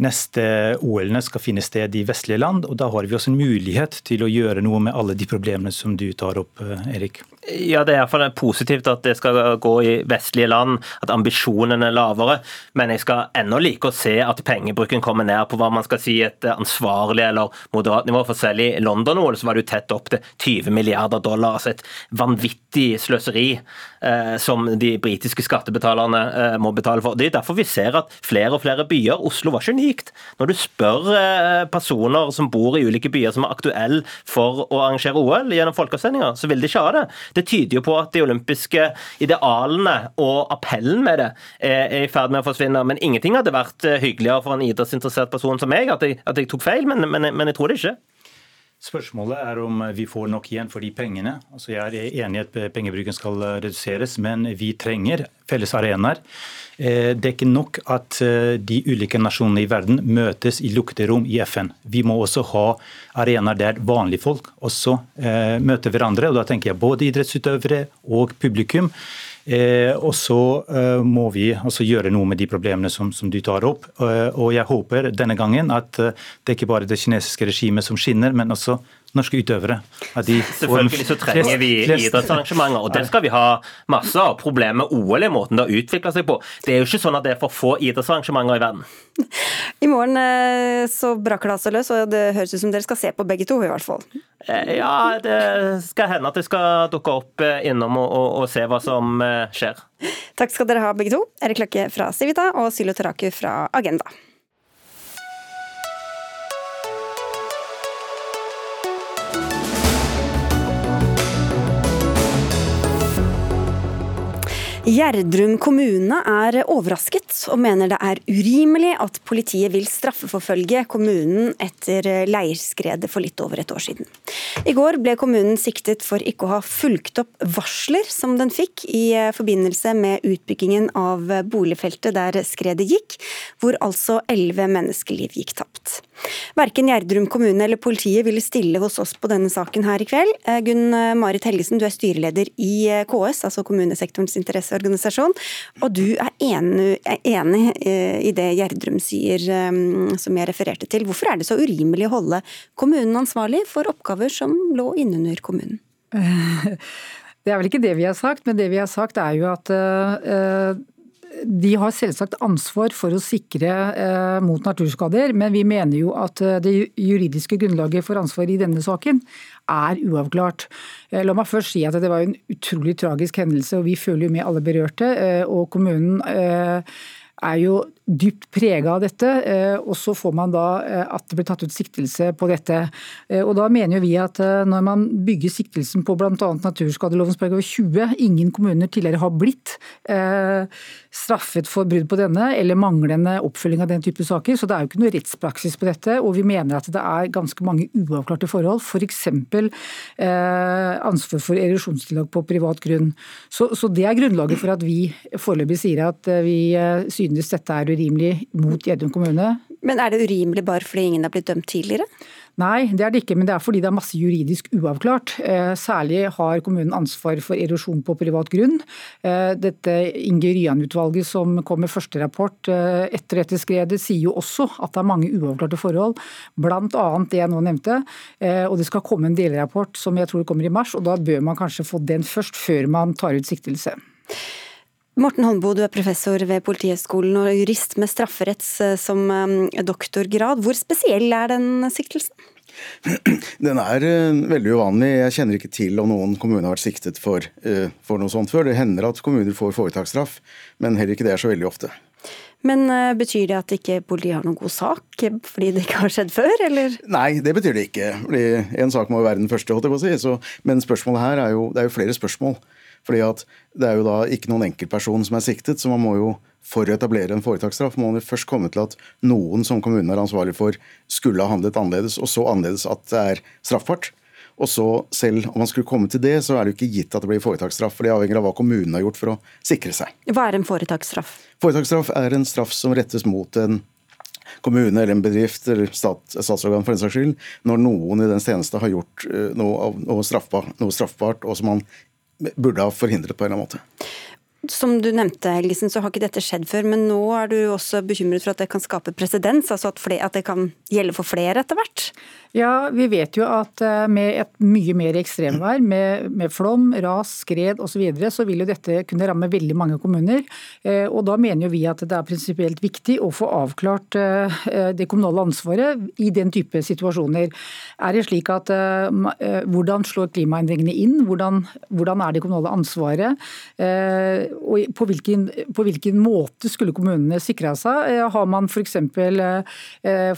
neste OL-ene skal finne sted i vestlige land, og da har vi også en mulighet til å gjøre noe med alle de problemene som du tar opp, Erik. Ja, Det er iallfall positivt at det skal gå i vestlige land, at ambisjonene er lavere. Men jeg skal ennå like å se at pengebruken kommer ned på hva man skal si et ansvarlig eller moderat nivå. For selv i London-OL så var det jo tett opp til 20 milliarder dollar. altså Et vanvittig sløseri eh, som de britiske skattebetalerne eh, må betale for. Det er derfor vi ser at flere og flere byer Oslo var ikke unikt. Når du spør eh, personer som bor i ulike byer som er aktuelle for å arrangere OL gjennom folkeavstemninger, så vil de ikke ha det. Det tyder jo på at de olympiske idealene og appellen med det er i ferd med å forsvinne. Men ingenting hadde vært eh, hyggeligere for en idrettsinteressert person som meg, at jeg, at jeg tok feil, men, men, men jeg tror det ikke. Spørsmålet er om vi får nok igjen for de pengene. Altså jeg er enig i at pengebruken skal reduseres, men vi trenger felles arenaer. Eh, det er ikke nok at eh, de ulike nasjonene i verden møtes i lukkede rom i FN. Vi må også ha arenaer der vanlige folk også eh, møter hverandre. og Da tenker jeg både idrettsutøvere og publikum. Eh, og så eh, må vi altså gjøre noe med de problemene som, som, du tar opp. Eh, og jeg håper denne gangen at det er ikke bare det kinesiske regimet som skinner, men også norske utøvere. Selvfølgelig så trenger vi idrettsarrangementer, og det skal vi ha masse av. Problemet med OL er måten det har utvikla seg på. Det er jo ikke sånn at det er for få idrettsarrangementer i verden. I morgen eh, så braker det altså løs, og det høres ut som dere skal se på begge to, i hvert fall. Eh, ja, det skal hende at jeg skal dukke opp eh, innom og, og, og se hva som skjer. Takk skal dere ha, begge to. Erik Løkke fra Civita og Sylo Taraku fra Agenda. Gjerdrum kommune er overrasket og mener det er urimelig at politiet vil straffeforfølge kommunen etter leirskredet for litt over et år siden. I går ble kommunen siktet for ikke å ha fulgt opp varsler som den fikk i forbindelse med utbyggingen av boligfeltet der skredet gikk, hvor altså elleve menneskeliv gikk tapt. Verken Gjerdrum kommune eller politiet ville stille hos oss på denne saken her i kveld. Gunn Marit Helgesen, du er styreleder i KS, altså kommunesektorens interesseorganisasjon. Og du er enig, eh, i det Gjerdrum sier, eh, som jeg refererte til. Hvorfor er det så urimelig å holde kommunen ansvarlig for oppgaver som lå innunder kommunen? Det er vel ikke det vi har sagt, men det vi har sagt er jo at de har selvsagt ansvar for å sikre eh, mot naturskader, men vi mener jo at eh, det juridiske grunnlaget for ansvar i denne saken er uavklart. Eh, la meg først si at det var en utrolig tragisk hendelse, og vi føler jo med alle berørte. Og kommunen er jo dypt prega av dette, og så får man da at det blir tatt ut siktelse på dette. Og Da mener vi at når man bygger siktelsen på bl.a. naturskadelovens paragraf 20, ingen kommuner tidligere har blitt straffet for brudd på denne eller manglende oppfølging av den type saker, så det er jo ikke noe rettspraksis på dette. Og vi mener at det er ganske mange uavklarte forhold, f.eks. Eh, ansvar for erosjonstillag på privat grunn. Så, så, det er grunnlaget for at vi foreløpig sier at vi synes dette er urimelig mot Gjerdrum kommune. Men er det urimelig bare fordi ingen har blitt dømt tidligere? Nei, det er det ikke, men det er fordi det er masse juridisk uavklart. Eh, særlig har kommunen ansvar for erosjon på privat grunn. Eh, dette Inge Ryan-utvalget som kom med første rapport eh, etter dette skredet, sier jo også at det er mange uavklarte forhold, bl.a. det jeg nå nevnte. Og det skal komme en delrapport som jeg tror kommer i mars, og da bør man kanskje få den først, før man tar ut siktelse. Morten Holmboe, du er professor ved Politihøgskolen og jurist med strafferetts eh, som eh, doktorgrad. Hvor spesiell er den siktelsen? Den er uh, veldig uvanlig. Jeg kjenner ikke til om noen kommune har vært siktet for, for, noe sånt før. Det hender at kommuner får foretaksstraff, men heller ikke det er så veldig ofte. Men Betyr det at ikke politiet har noen god sak, fordi det ikke har skjedd før, eller? Nei, det betyr det ikke. Fordi En sak må jo være den første, holdt jeg på å si. Så, men spørsmålet her er jo, det er jo flere spørsmål. Fordi at Det er jo da ikke noen enkeltperson som er siktet, så man må jo for å etablere en foretaksstraff må man jo først komme til at noen som kommunen er ansvarlig for, skulle ha handlet annerledes, og så annerledes at det er straffbart. Og så selv om man skulle komme til det, så er det jo ikke gitt at det blir foretaksstraff. For det avhenger av hva kommunen har gjort for å sikre seg. Hva er en foretaksstraff? Foretaksstraff er en straff som rettes mot en kommune eller en bedrift eller stat, statsorgan for den saks skyld, når noen i den tjeneste har gjort eh, noe, noe, straffbart, noe straffbart, og som man burde ha forhindret på en eller annen måte. Som du nevnte, Helgesen, så har ikke dette skjedd før, men nå er du også bekymret for at det kan skape presedens, altså at, at, det kan gjelde for flere etter hvert? Ja, vi vet jo at eh, med et mye mer ekstremvær, med, med flom, ras, skred osv., så, videre, så vil jo dette kunne ramme veldig mange kommuner. Eh, og Da mener jo vi at det er prinsipielt viktig å få avklart eh, det kommunale ansvaret i den type situasjoner. Er det slik at Hvordan slår klimaendringene inn? Hvordan, hvordan er det kommunale ansvaret? Og på hvilken, på hvilken måte skulle kommunene sikra seg? Har man f.eks.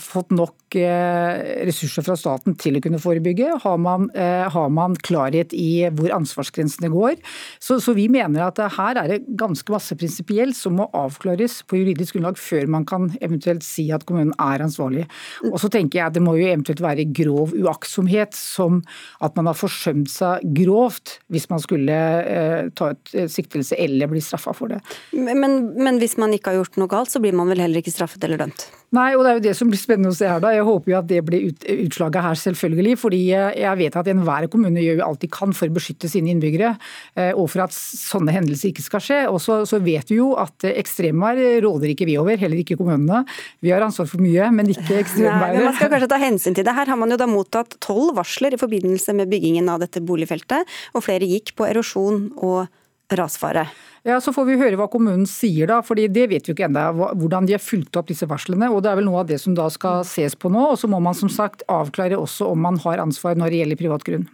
fått nok ressurser fra staten til å kunne forebygge? Har man, eh, har man klarhet i hvor ansvarsgrensene går? Så, så, vi mener at her er det ganske masse prinsipielt som må avklares på juridisk grunnlag før man kan eventuelt si at kommunen er ansvarlig. Og så tenker jeg at Det må jo eventuelt være grov uaktsomhet, som at man har forsømt seg grovt hvis man skulle eh, ta eh, siktelse eller bli straffa for det. Men, men hvis man ikke har gjort noe galt, så blir man vel heller ikke straffet eller dømt? Nei, og det er jo det som blir spennende å se her da. Jeg håper jo at det blir ut, utslaget her, selvfølgelig. Fordi jeg vet at enhver kommune gjør jo alt de kan for å beskytte sine innbyggere. Eh, og for at sånne hendelser ikke skal skje. Og så, så vet vi jo at ekstremvær råder ikke vi over, heller ikke kommunene. Vi har ansvar for mye, men ikke ekstremværet. man skal kanskje ta hensyn til det. Her har man jo da mottatt tolv varsler i forbindelse med byggingen av dette boligfeltet, og flere gikk på erosjon og rasfare. Ja, Så får vi høre hva kommunen sier, da, fordi det vet vi ikke ennå. Hvordan de har fulgt opp disse varslene. og Det er vel noe av det som da skal ses på nå. og Så må man som sagt avklare også om man har ansvar når det gjelder privat grunn.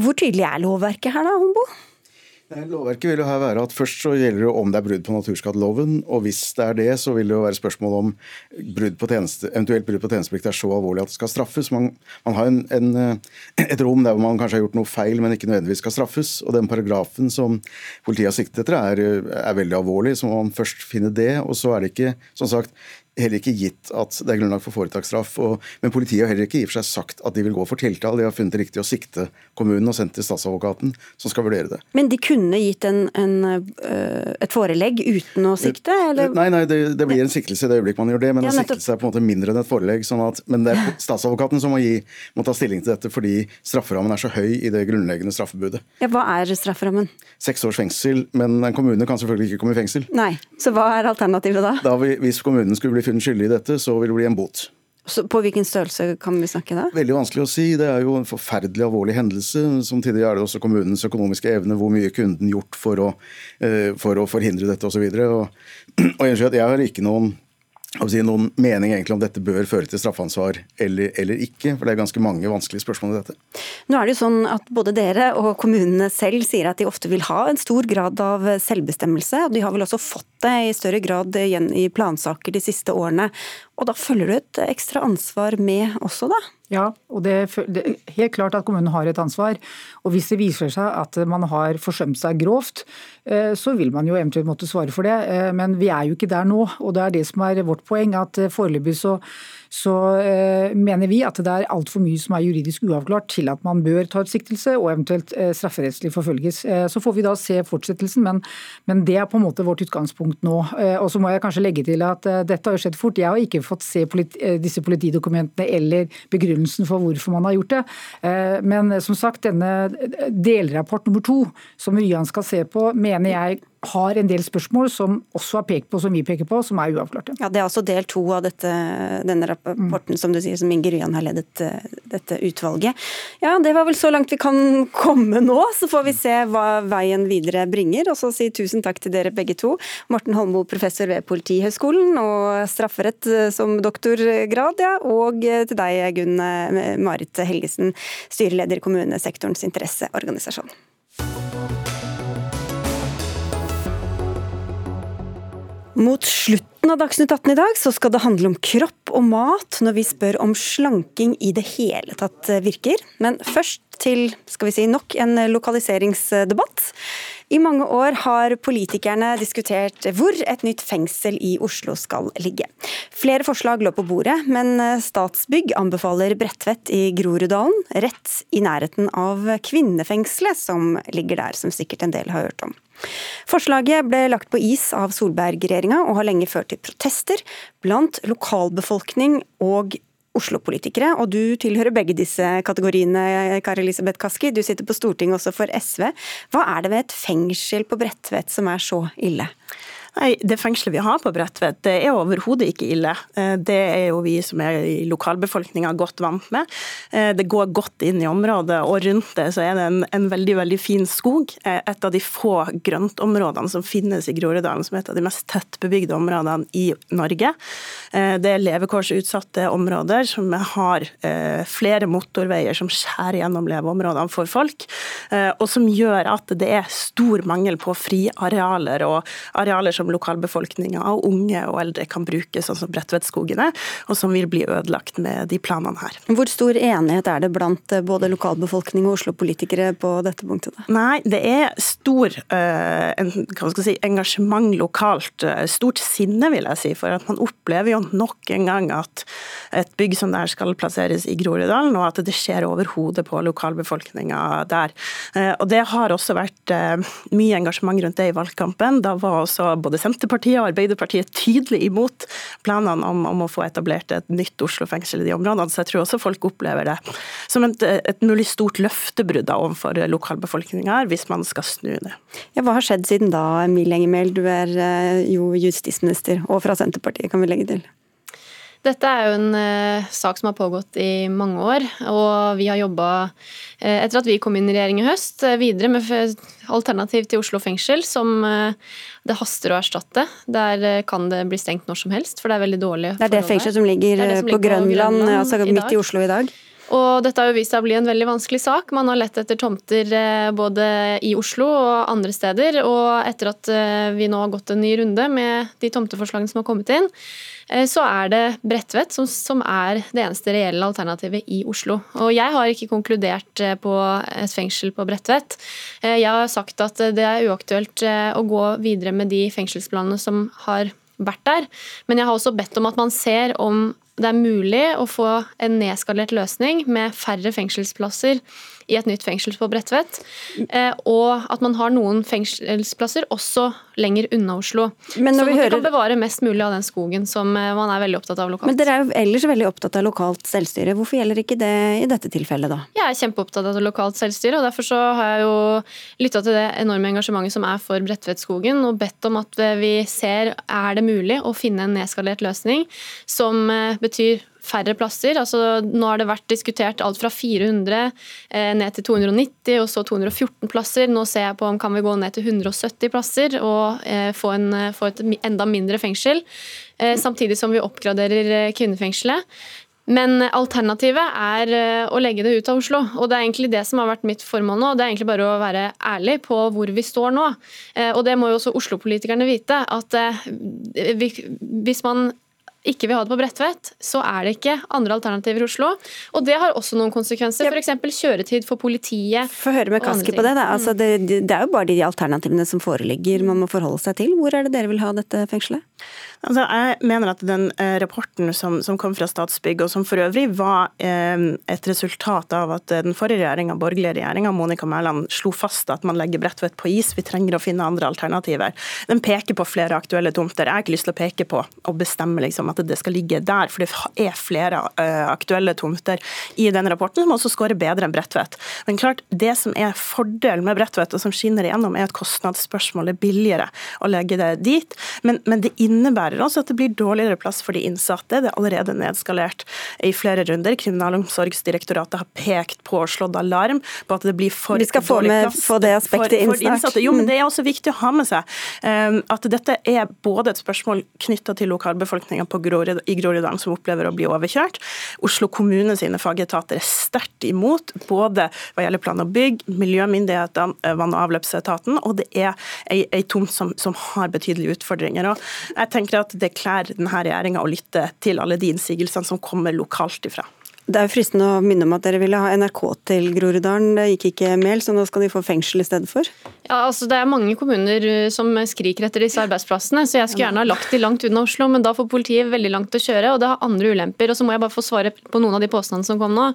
Hvor tydelig er lovverket her da, Hombo? Lovverket vil jo her være at Først så gjelder det om det er brudd på naturskadeloven. og Hvis det er det, så vil det jo være spørsmål om brudd på tjeneste, eventuelt brudd på tjenesteplikt er så alvorlig at det skal straffes. Man, man har en, en, eh, et rom der man kanskje har gjort noe feil, men ikke nødvendigvis skal straffes. og Den paragrafen som politiet har siktet etter, er, er veldig alvorlig. Så må man først finne det. og så er det ikke, som sagt, heller ikke gitt at det er grunnlag for foretaksstraff. men politiet har heller ikke i og for seg sagt at de vil gå for tiltale. De har funnet det riktig å sikte kommunen og sendt til statsadvokaten, som skal vurdere det. Men de kunne gitt en, en, øh, et forelegg uten å sikte? Eller? Nei, nei, det, det blir en siktelse i det øyeblikk man gjør det. Men ja, en siktelse er på en måte mindre enn et forelegg. Sånn at, men det er statsadvokaten som må, gi, må ta stilling til dette fordi strafferammen er så høy i det grunnleggende straffebudet. Ja, Hva er strafferammen? Seks års fengsel, men en kommune kan selvfølgelig ikke komme i fengsel. Nei, Så hva er alternativet da? da hvis kommunen skulle bli funnet skyldig i dette, så vil det bli en bot. Så på hvilken størrelse kan vi snakke da? Veldig vanskelig å si. Det er jo en forferdelig alvorlig hendelse. Samtidig er det også kommunens økonomiske evne, hvor mye kunden gjort for å, eh, for å forhindre dette osv. Og, så og, og jeg har ikke noen noen mening egentlig om dette bør føre til straffansvar eller, eller, ikke? For det er ganske mange vanskelige spørsmål i dette. Nå er det jo sånn at Både dere og kommunene selv sier at de ofte vil ha en stor grad av selvbestemmelse. og De har vel også fått det i større grad igjen i plansaker de siste årene. Og Da følger du et ekstra ansvar med også, da? Ja, og det, det, er helt klart at kommunen har et ansvar. Og hvis det viser seg at man har forsømt seg grovt, eh, så vil man jo eventuelt måtte svare for det. Eh, men vi er jo ikke der nå, og det er det som er vårt poeng. At eh, foreløpig så så mener vi at det er altfor mye som er juridisk uavklart til at man bør ta ut siktelse og eventuelt strafferettslig forfølges. Så får vi da se fortsettelsen, men, men, det er på en måte vårt utgangspunkt nå. Og så må jeg kanskje legge til at dette har skjedd fort. Jeg har ikke fått se politi disse politidokumentene eller begrunnelsen for hvorfor man har gjort det. men som sagt, denne delrapport nummer to, som Ryan skal se på, mener jeg har en del spørsmål som også har pekt på, som vi peker på, som er uavklarte. Ja, Det er altså del to av dette, denne rapporten mm. som du sier, som Inger Ryan har ledet uh, dette utvalget. Ja, Det var vel så langt vi kan komme nå, så får vi se hva veien videre bringer. Og så si tusen takk til dere begge to. Morten Holmo, professor ved Politihøgskolen og strafferett eh, som doktorgrad, ja. Og eh, til deg, Gunn Marit Helgesen, styreleder i kommunesektorens interesseorganisasjon. Mot slutten av Dagsnytt 18 i dag så skal det handle om kropp og mat når vi spør om slanking i det hele tatt virker. Men først til skal vi si, nok en lokaliseringsdebatt. I mange år har politikerne diskutert hvor et nytt fengsel i Oslo skal ligge. Flere forslag lå på bordet, men Statsbygg anbefaler Bredtvet i Groruddalen, rett i nærheten av kvinnefengselet som ligger der, som sikkert en del har hørt om. Forslaget ble lagt på is av Solberg-regjeringa og har lenge ført til protester blant lokalbefolkning og Oslo-politikere, og du tilhører begge disse kategoriene, Kari Elisabeth Kaski. Du sitter på Stortinget også for SV. Hva er det ved et fengsel på Bredtvet som er så ille? Nei, Det fengselet vi har på Bredtvet, det er overhodet ikke ille. Eh, det er jo vi som er i lokalbefolkninga godt vant med. Eh, det går godt inn i området, og rundt det så er det en, en veldig veldig fin skog. Eh, et av de få grøntområdene som finnes i Groruddalen, som er et av de mest tettbebygde områdene i Norge. Det er levekårsutsatte områder som har flere motorveier som skjærer gjennom leveområdene for folk, og som gjør at det er stor mangel på friarealer og arealer som lokalbefolkninga og unge og eldre kan bruke, sånn som Bredtvetskogene, og som vil bli ødelagt med de planene her. Hvor stor enighet er det blant eh, både lokalbefolkning og Oslo-politikere på dette punktet? Da? Nei, det er stor uh, en, si, engasjement lokalt. Eh, stort sinne, vil jeg si. For at man opplever jo nok en gang at et bygg som der skal plasseres i Groruddalen, og at det skjer over hodet på lokalbefolkninga der. Uh, og det har også vært uh, mye engasjement rundt det i valgkampen. Da var også både både Senterpartiet og Arbeiderpartiet tydelig imot planene om, om, å få etablert et nytt Oslo fengsel i de områdene. Så jeg tror også folk opplever det som et, et mulig stort løftebrudd overfor lokalbefolkninga hvis man skal snu det. Ja, hva har skjedd siden da, Emilie Enger Du er eh, jo justisminister, og fra Senterpartiet, kan vi legge til? Dette er jo en eh, sak som har pågått i mange år. Og vi har jobba, eh, etter at vi kom inn i regjering i høst, eh, videre med alternativ til Oslo fengsel, som det haster å erstatte. Der kan det bli stengt når som helst, for det er veldig dårlig Det er det fengselet som ligger, det det som ligger på, Grønland, Grønland altså midt i Oslo i dag? Og dette har jo vist seg å bli en veldig vanskelig sak. Man har lett etter tomter både i Oslo og andre steder. Og etter at vi nå har gått en ny runde med de tomteforslagene som har kommet inn, Eh, så er det Bredtvet som, som, er det eneste reelle alternativet i Oslo. Og jeg har ikke konkludert eh, på et fengsel på Bredtvet. Eh, jeg har sagt at det er uaktuelt å gå videre med de fengselsplanene som har vært der. Men jeg har også bedt om at man ser om det er mulig å få en nedskalert løsning med færre fengselsplasser i et nytt fengsel på Bredtvet. Eh, og at man har noen fengselsplasser også lenger unna Oslo. Men så man hører... kan bevare mest mulig av den skogen som eh, man er veldig opptatt av lokalt. Men dere er jo ellers veldig opptatt av lokalt selvstyre. Hvorfor gjelder ikke det i dette tilfellet, da? Jeg er kjempeopptatt av lokalt selvstyre, og derfor så har jeg jo lytta til det enorme engasjementet som er for Bredtvetskogen, og bedt om at vi ser er det mulig å finne en nedskalert løsning som eh, betyr færre plasser. Altså, nå har det vært diskutert alt fra 400 eh, ned til 290, og så 214 plasser. Nå ser jeg på om kan vi gå ned til 170 plasser og eh, få, en, få, et enda mindre fengsel. Eh, samtidig som vi oppgraderer eh, kvinnefengselet. Men alternativet er eh, å legge det ut av Oslo. Og det er egentlig det som har vært mitt formål nå. Det er egentlig bare å være ærlig på hvor vi står nå. Eh, og det må jo også Oslo-politikerne vite. At hvis man ikke vil ha det på Bredtvet, så er det ikke andre alternativer i Oslo. Og det har også noen konsekvenser, f.eks. kjøretid for politiet. Få høre med Kaski på det. Da. Altså, det. Det er jo bare de alternativene som foreligger man må forholde seg til. Hvor er det dere vil ha dette fengselet? Altså, jeg mener at den eh, rapporten som, som, kom fra Statsbygg, og som for øvrig var eh, et resultat av at den forrige regjeringa, borgerlige regjeringa, Monica Mæland, slo fast at man legger Bredtvet på is, vi trenger å finne andre alternativer. Den peker på flere aktuelle tomter. Jeg har ikke lyst til å peke på og bestemme liksom, at det skal ligge der, for det er flere aktuelle tomter i den rapporten som også skårer bedre enn Bredtvet. Men klart, det som er fordelen med Bredtvet, og som skinner igjennom, er at kostnadsspørsmålet er billigere å legge det dit. Men, men det innebærer også at det blir dårligere plass for de innsatte. Det er allerede nedskalert i flere runder. Kriminalomsorgsdirektoratet har pekt på og slått alarm på at det blir for Vi skal få, med, få det aspektet inn snart. Jo, men det er også viktig å ha med seg um, at dette er både et spørsmål knytta til lokalbefolkninga i Groruddalen som opplever å bli overkjørt. Oslo kommune sine fagetater er sterkt imot, både hva gjelder plan og bygg, miljømyndighetene, eh, vann- og avløpsetaten, og det er ei, ei tomt som, som har betydelige utfordringer. Og jeg tenker at Det kler denne regjeringa å lytte til alle de innsigelsene som kommer lokalt ifra. Det er jo fristende å minne om at dere ville ha NRK til Groruddalen. Det gikk ikke mel, så nå skal de få fengsel i stedet for? Ja, altså Det er mange kommuner uh, som skriker etter disse arbeidsplassene, så jeg skulle gjerne ha lagt de langt unna Oslo, men da får politiet veldig langt å kjøre, og det har andre ulemper. Og så må jeg bare få svare på noen av de påstandene som kom nå.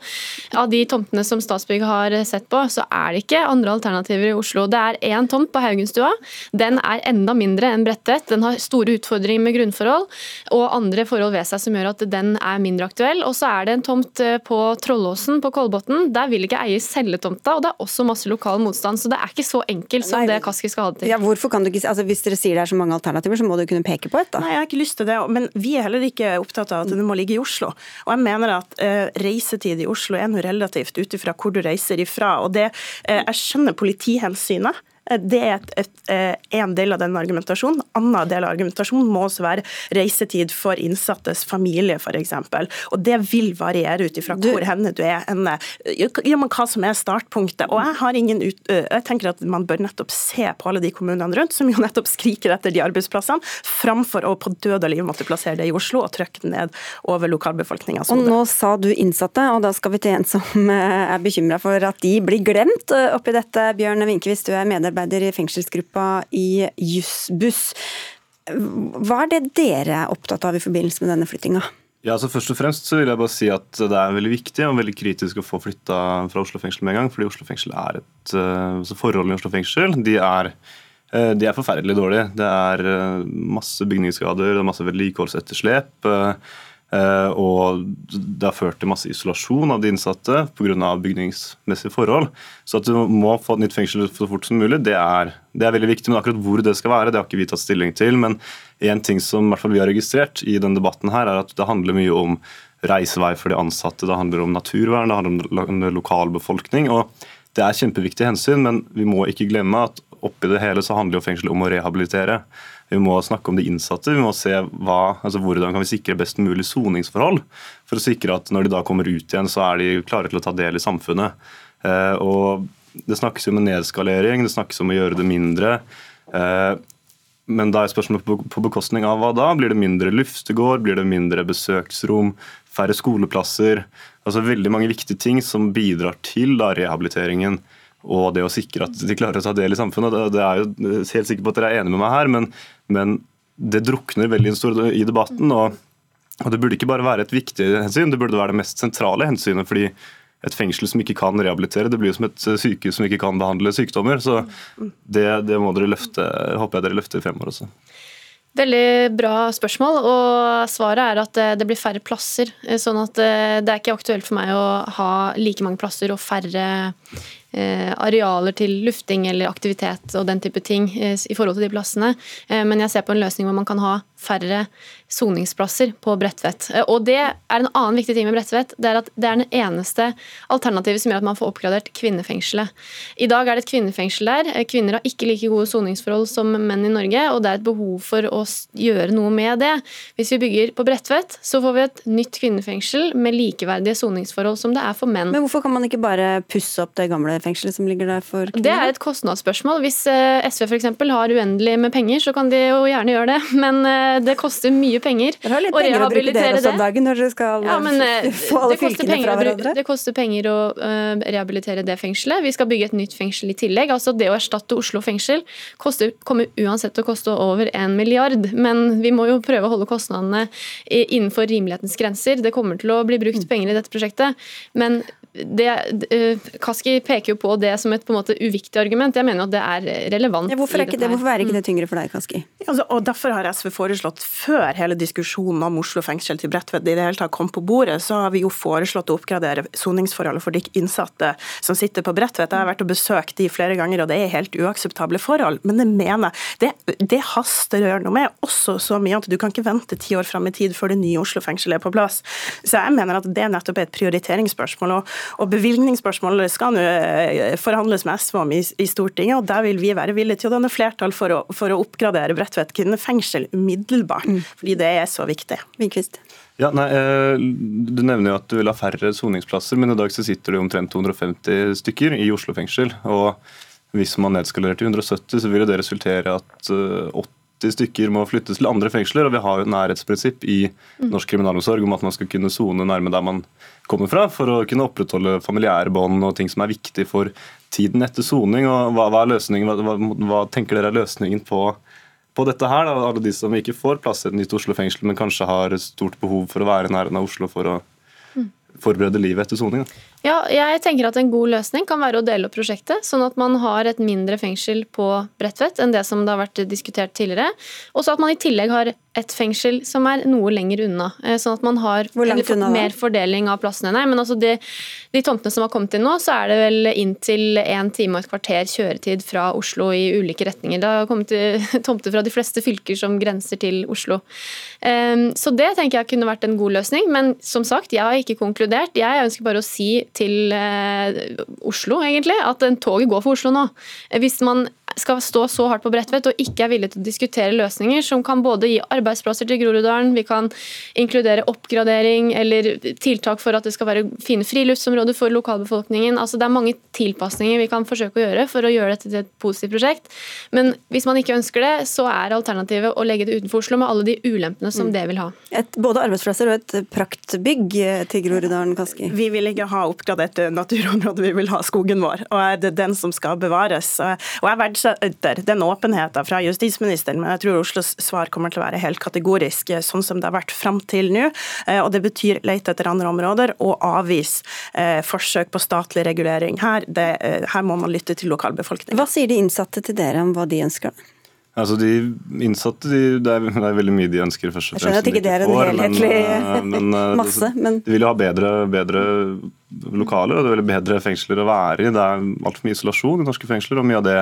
Av de tomtene som Statsbygg har sett på, så er det ikke andre alternativer i Oslo. Det er én tomt på Haugenstua. Den er enda mindre enn Bredtvet. Den har store utfordringer med grunnforhold og andre forhold ved seg som gjør at den er mindre aktuell. Og så er det en tomt Eh, på Trollåsen på Kolbotn, der vil ikke eier selge tomta, og det er også masse lokal motstand. Så det er ikke så enkelt som Nei, det Kaski skal ha det til. Ja, hvorfor kan du ikke, altså Hvis dere sier det er så mange alternativer, så må du kunne peke på et, da. Nei, jeg har ikke lyst til det, men vi er heller ikke opptatt av at det må ligge i Oslo. Og jeg mener at uh, reisetid i Oslo er noe relativt ut ifra hvor du reiser ifra. Og det, uh, jeg skjønner politihensynet. Eh, det er et, et, eh, en del av den argumentasjonen. Annen del av argumentasjonen må også være reisetid for innsattes familie, f.eks. Og det vil variere ut ifra hvor henne du er henne. Ja, men hva som er startpunktet. Og jeg, har ingen ut, jeg tenker at man bør nettopp se på alle de kommunene rundt som jo nettopp skriker etter de arbeidsplassene, framfor å på død og liv måtte plassere det i Oslo og trykke det ned over lokalbefolkningas hode. Og nå sa du innsatte, og da skal vi til en som er bekymra for at de blir glemt oppi dette. Bjørn hvis du er medarbeider medarbeider i fengselsgruppa i Jussbuss. Hva er det dere er opptatt av i forbindelse med denne flyttinga? Ja, altså Først og fremst så vil jeg bare si at det er veldig viktig og veldig kritisk å få flytta fra Oslo fengsel med en gang. fordi Oslo fengsel er et, altså Forholdene i Oslo fengsel de er de er forferdelig dårlige. Det er masse bygningsskader, det er masse vedlikeholdsetterslep. Eh, og det har ført til masse isolasjon av de innsatte pga. bygningsmessige forhold. Så at du må få et nytt fengsel så fort som mulig, det er, det er, veldig viktig. Men akkurat hvor det skal være, det har ikke vi tatt stilling til. Men en ting som i hvert fall vi har registrert i denne debatten, her, er at det handler mye om reisevei for de ansatte, det handler om naturvern, det handler om lokalbefolkning. og Det er kjempeviktige hensyn, men vi må ikke glemme at oppi det hele så handler jo fengselet om å rehabilitere. Vi må snakke om de innsatte. Vi må se hva, altså hvordan kan vi sikre best mulig soningsforhold. For å sikre at når de da kommer ut igjen, så er de klare til å ta del i samfunnet. Eh, og Det snakkes jo om en nedskalering, det snakkes om å gjøre det mindre. Eh, men da er spørsmålet på bekostning av hva da? Blir det mindre luftegård, blir det mindre besøksrom, færre skoleplasser? Altså Veldig mange viktige ting som bidrar til da rehabiliteringen og det å sikre at de klarer å ta del i samfunnet. Det er jo helt sikker på at dere er enige med meg her, men, men det drukner veldig i debatten. Og, og, Det burde ikke bare være et viktig hensyn, det burde være det mest sentrale hensynet. fordi et fengsel som ikke kan rehabilitere, det blir jo som et sykehus som ikke kan behandle sykdommer. Så det, det må dere løfte, håper jeg dere løfter fremover også. Veldig bra spørsmål. og Svaret er at det blir færre plasser. sånn at Det er ikke aktuelt for meg å ha like mange plasser og færre Eh, arealer til lufting eller aktivitet og den type ting eh, i forhold til de plassene. Eh, men jeg ser på en løsning hvor man kan ha færre soningsplasser på Bredtvet. Og det er en annen viktig ting med Bredtvet. Det er at det er den eneste alternativet som gjør at man får oppgradert kvinnefengselet. I dag er det et kvinnefengsel der. Kvinner har ikke like gode soningsforhold som menn i Norge, og det er et behov for å gjøre noe med det. Hvis vi bygger på Bredtvet, så får vi et nytt kvinnefengsel med likeverdige soningsforhold som det er for menn. Men hvorfor kan man ikke bare pusse opp det gamle fengselet som ligger der for kvinner? Det er et kostnadsspørsmål. Hvis eh, SV f.eks. har uendelig med penger, så kan de jo gjerne gjøre det. Men eh, det koster mye penger å rehabilitere det. Dagen når dere skal ja, men, eh, få alle fylkene fra hverandre. Det koster penger å rehabilitere det fengselet. Vi skal bygge et nytt fengsel i tillegg. Altså Det å erstatte Oslo fengsel koster, kommer uansett til å koste over en milliard. Men vi må jo prøve å holde kostnadene innenfor rimelighetens grenser. Det kommer til å bli brukt mm. penger i dette prosjektet. Men det, uh, Kaski peker jo på det som et på en måte uviktig argument. Jeg mener at det er relevant. Ja, hvorfor, er ikke det, hvorfor er ikke det tyngre for deg, Kaski? Altså, og Derfor har SV foreslått før hele diskusjonen om Oslo fengsel til Bredtvet i det hele tatt kom på bordet, så har vi jo foreslått å oppgradere soningsforholdet for de innsatte som sitter på Bredtvet. Jeg har vært og besøkt de flere ganger, og det er helt uakseptable forhold. Men det mener jeg. Det, det haster å gjøre noe med, også så mye at du kan ikke vente ti år fram i tid før det nye Oslo fengsel er på plass. Så jeg mener at det nettopp er et prioriteringsspørsmål. Og, og bevilgningsspørsmålet skal nå eh, forhandles med SV om i, i, Stortinget, og der vil vi være villige til å danne flertall for å, for å oppgradere Bredtvet kvinnefengsel umiddelbart. Mm. fordi det er så viktig. Vinkvist. Ja, nei, eh, Du nevner jo at du vil ha færre soningsplasser, men i dag så sitter det omtrent 250 stykker i Oslo fengsel. og Hvis man nedskalerer til 170, så vil det resultere at 80 eh, stykker må flyttes til andre fengsler. og Vi har jo et nærhetsprinsipp i mm. norsk kriminalomsorg om at man skal kunne sone nærme der man kommer fra, for å kunne opprettholde familiære bånd og ting som er viktig for tiden etter soning. Og Hva, hva, hva, hva, tenker dere er løsningen på på dette her, da, alle de som ikke får plass i et nytt Oslo fengsel, men kanskje har stort behov for å være i nærheten av Oslo for å mm. forberede livet etter soning? Ja, jeg tenker at En god løsning kan være å dele opp prosjektet, sånn at man har et mindre fengsel på Bredtvet enn det som det har vært diskutert tidligere. Og så at man i tillegg har et fengsel som er noe lenger unna. Eh, sånn at man har mer fordeling av plassene. Nei, men altså de, de, tomtene som har kommet inn nå, så er det vel inntil en time og et kvarter kjøretid fra Oslo i ulike retninger. Det har kommet tomter fra de fleste fylker som grenser til Oslo. Ehm, så det tenker jeg kunne vært en god løsning. Men som sagt, jeg har ikke konkludert. Jeg ønsker bare å si til eh, Oslo, egentlig, at toget går for Oslo nå. Hvis man skal stå så hardt på Bredtvet og ikke er villig til å diskutere løsninger som kan både gi arbeidsplasser til Groruddalen, vi kan inkludere oppgradering eller tiltak for at det skal være fine friluftsområder for lokalbefolkningen. Altså Det er mange tilpasninger vi kan forsøke å gjøre for å gjøre dette til et positivt prosjekt. Men hvis man ikke ønsker det, så er alternativet å legge det utenfor Oslo med alle de ulempene som mm. det vil ha. Et, både arbeidsplasser og et praktbygg til Groruddalen, Kaski? Vi vil ikke ha oppgradert naturområde, vi vil ha skogen vår. Og er det den som skal bevares. Og jeg verdsetter den åpenheten fra justisministeren, men jeg tror Oslos svar kommer til å være helt kategorisk, sånn som det har vært fram til nå. Og det betyr lete etter andre områder og avvise forsøk på statlig regulering. Her, det, her må man lytte til lokalbefolkningen. Hva sier de innsatte til dere om hva de ønsker? Altså De innsatte de, det, er, det, er, veldig mye de ønsker. først og fremst. Jeg skjønner at ikke det er en helhetlig men, men, masse. Men... De vil jo ha bedre, bedre lokaler og det er veldig bedre fengsler å være i. Det er altfor mye isolasjon i norske fengsler, og mye av det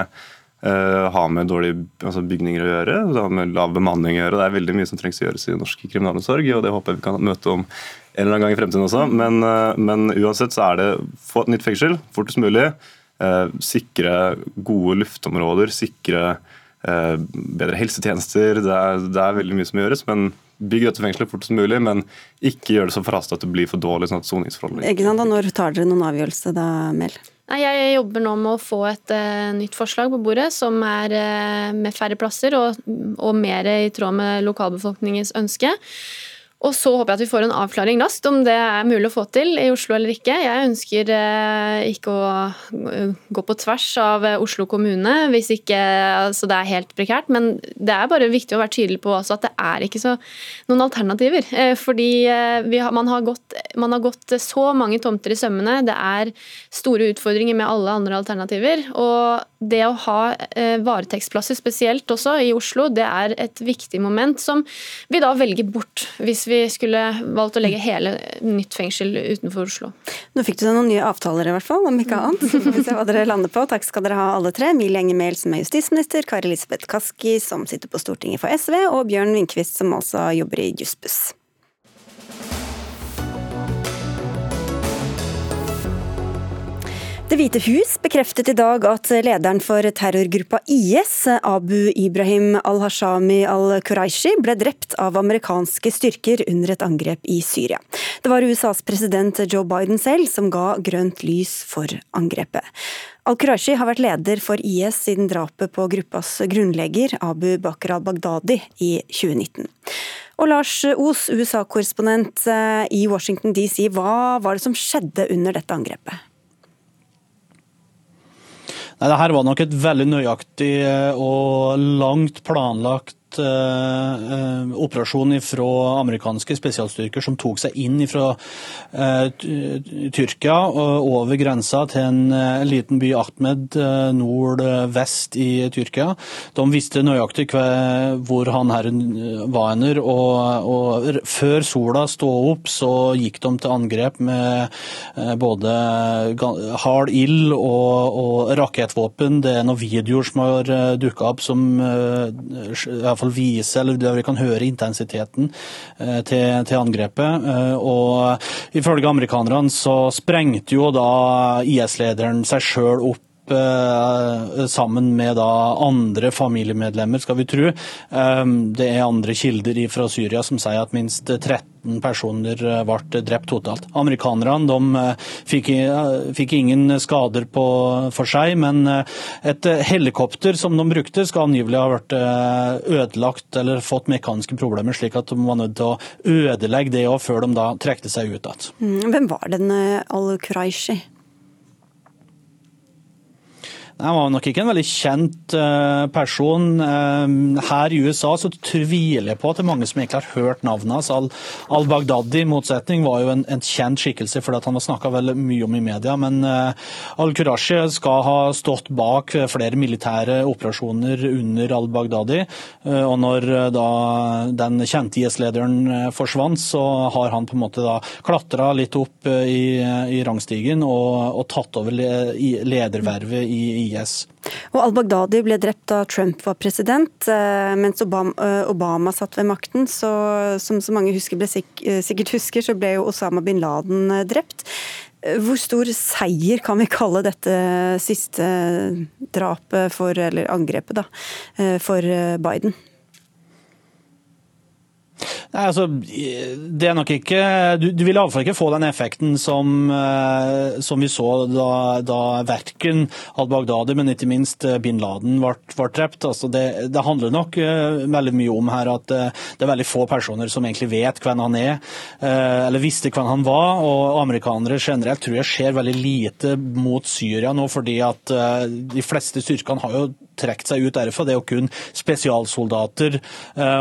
uh, har med dårlige altså bygninger å gjøre. Det har med lav bemanning å gjøre. Det er veldig mye som trengs å gjøres i norsk kriminalomsorg, og det håper jeg vi kan møte om en eller annen gang i fremtiden også. Men, uh, men uansett så er det få et nytt fengsel fortest mulig. Uh, sikre gode luftområder, sikre Eh, bedre helsetjenester. Det er, det er, veldig mye som gjøres. men Bygg dette fengselet fortest mulig, men ikke gjør det så forhastet at det blir for dårlig sånn at soningsforholdene Når tar dere noen avgjørelse da, Mel? Jeg jobber nå med å få et uh, nytt forslag på bordet som er uh, med færre plasser og, og mer i tråd med lokalbefolkningens ønske. Og så håper jeg at vi får en avklaring raskt om det er mulig å få til i Oslo eller ikke. Jeg ønsker eh, ikke å eh, gå på tvers av eh, Oslo kommune hvis ikke altså det er helt prekært. Men det er bare viktig å være tydelig på at det er ikke så, noen alternativer. Fordi har, man, har gått, man, har gått, så mange tomter i sømmene. Det er store utfordringer med alle andre alternativer. Og det å ha varetektsplasser spesielt også i Oslo, det er et viktig moment som vi da velger bort hvis vi skulle valgt å legge hele nytt fengsel utenfor Oslo. Nå fikk du noen nye avtaler i hvert fall, om ikke annet. Så får vi se hva dere lander på. Takk skal dere ha alle tre. Emilie Enger Mehl som er justisminister, Kari Elisabeth Kaski som sitter på Stortinget for SV, og Bjørn Vinkvist som altså jobber i Jussbuss. Det hvite hus bekreftet i dag at lederen for terrorgruppa IS, Abu Ibrahim al-Hashami al-Quraishi, ble drept av amerikanske styrker under et angrep i Syria. Det var USAs president Joe Biden selv som ga grønt lys for angrepet. Al-Quraishi har vært leder for IS siden drapet på gruppas grunnlegger Abu Bakr al-Baghdadi i 2019. Og Lars Os, USA-korrespondent eh, i Washington DC, hva var det som skjedde under dette angrepet? Nei, det her var nok et veldig nøyaktig eh, og langt planlagt eh, eh, operasjon fra amerikanske spesialstyrker som tok seg inn fra eh, Tyrkia over grensa til en liten by Ahmed nordvest i Tyrkia. De visste nøyaktig hvor han her var henne, og, og, før sola stod opp, så gikk de til angrep med både hard ild og, og rakettvåpen. Det er noen videoer som har dukka opp som fall vise, eller vi kan høre intensiteten eh, til, til angrepet. Eh, og ifølge amerikanerne så sprengte jo da IS-lederen seg sjøl opp Eh, sammen med andre familiemedlemmer, skal vi tro. Det er andre kilder fra Syria som sier at minst 13 personer eh, ble drept totalt. Amerikanerne de fikk, fikk, ingen skader på, for seg, men et helikopter som de brukte, skal angivelig ha vært ødelagt eller fått mekaniske problemer, slik at de var nødt til å ødelegge det før de da trekte seg ut igjen. Mm, hvem var den al-Quraishi? Han var nok ikke en veldig kjent eh, person. Eh, her i USA så tviler jeg på at det er mange som egentlig har hørt navnet hans. Al-Baghdadi i motsetning var jo en, en kjent skikkelse fordi han var snakka mye om i media. Men eh, al-Qurashi skal ha stått bak flere militære operasjoner under al-Baghdadi. Og når da den kjente IS-lederen forsvant, så har han på en måte da klatra litt opp i, i rangstigen og, og tatt over ledervervet i IS. IS. Og Al-Baghdadi ble drept da Trump var president, eh, mens Obama, eh, Obama satt ved makten. Så, som så mange husker ble, eh, sikkert husker, så ble jo Osama bin Laden drept. Hvor stor seier kan vi kalle dette siste drapet for, eller angrepet, da, for Biden? Nei, altså, det er nok ikke, Du, du vil iallfall ikke få den effekten som, eh, som vi så da, da verken al-Baghdadi, men ikke minst eh, bin Laden ble, ble drept. Altså det, det, handler nok uh, veldig mye om her at det er veldig få personer som egentlig vet hvem han er, eller visste hvem han var. og Amerikanere generelt tror jeg ser veldig lite mot Syria nå, fordi at de fleste styrkene har jo trukket seg ut derfra. Det er jo kun spesialsoldater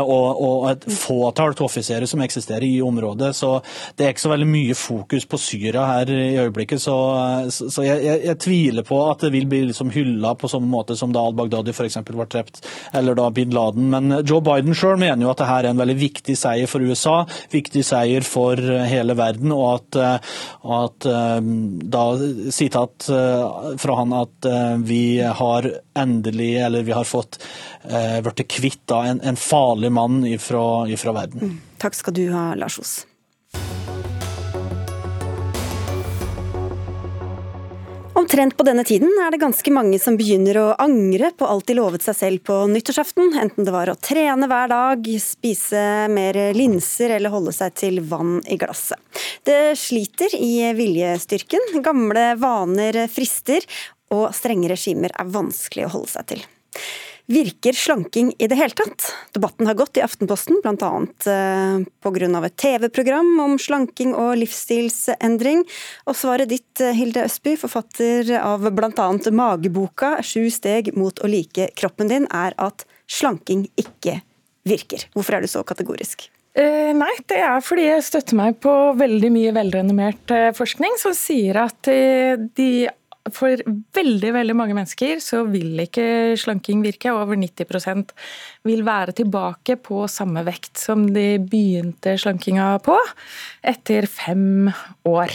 og, og et fåtall offiserer som eksisterer i området. Så det er ikke så veldig mye fokus på Syria her i øyeblikket. Så, så jeg, jeg, jeg, tviler på at det vil bli liksom hylla på samme måte som da al-Baghdadi f.eks. ble drept, eller da bin Laden. Men Joe Biden sjøl mener jo at dette er en veldig viktig seier for USA, viktig seier for hele verden, og at, at da sitat fra han at vi har endelig, eller vi har fått blitt kvitt en, en farlig mann ifra, ifra verden. Mm. Takk skal du ha, Lars Os. Omtrent på denne tiden er det ganske mange som begynner å angre på alt de lovet seg selv på nyttårsaften, enten det var å trene hver dag, spise mer linser eller holde seg til vann i glasset. Det sliter i viljestyrken, gamle vaner frister, og strenge regimer er vanskelig å holde seg til. Virker slanking i det hele tatt? Debatten har gått i Aftenposten, bl.a. Eh, pga. et TV-program om slanking og livsstilsendring. Og svaret ditt, eh, Hilde Østby, forfatter av bl.a. mageboka 'Sju steg mot å like kroppen din', er at slanking ikke virker. Hvorfor er du så kategorisk? Uh, nei, det er fordi jeg støtter meg på veldig mye velrenommert forskning som sier at de for veldig veldig mange mennesker så vil ikke slanking virke. Over 90% vil være tilbake på samme vekt som de begynte slankinga på, etter fem år.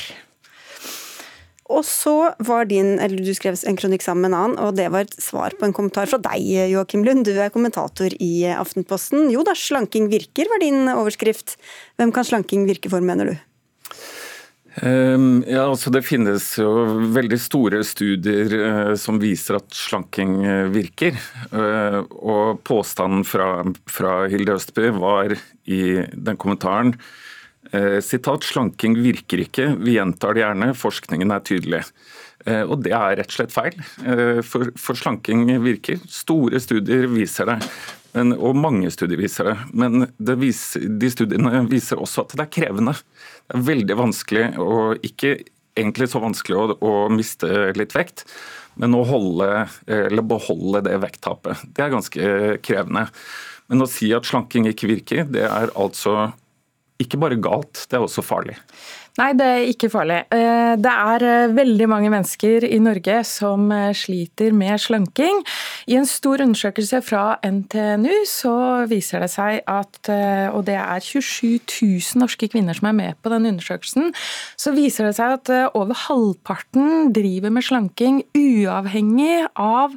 Og så var din, eller Du skrev en kronikk sammen med en annen, og det var et svar på en kommentar fra deg, Joakim Lund. Du er kommentator i Aftenposten. Jo da, slanking virker, var din overskrift. Hvem kan slanking virke for, mener du? Ehm, ja, altså Det finnes jo veldig store studier uh, som viser at slanking uh, virker. Uh, og Påstanden fra, fra, Hilde Østby var i den kommentaren sitat, 'Slanking virker ikke, vi gjentar det gjerne, forskningen er tydelig'. Og Det er rett og slett feil, for, for slanking virker. Store studier viser det. Men, og mange studier viser det. Men det viser, de studiene viser også at det er krevende. Det er veldig vanskelig, og ikke egentlig så vanskelig å, å miste litt vekt, men å holde, eller beholde det vekttapet. Det er ganske krevende. Men å si at slanking ikke virker, det er altså ikke bare galt, det er også farlig. Nei, det er ikke farlig. Eh, det er eh, veldig mange mennesker i Norge som eh, sliter med slanking. I en stor undersøkelse fra NTNU så viser det seg at, og det er 27 000 norske kvinner som er med på den undersøkelsen, så viser det seg at over halvparten driver med slanking uavhengig av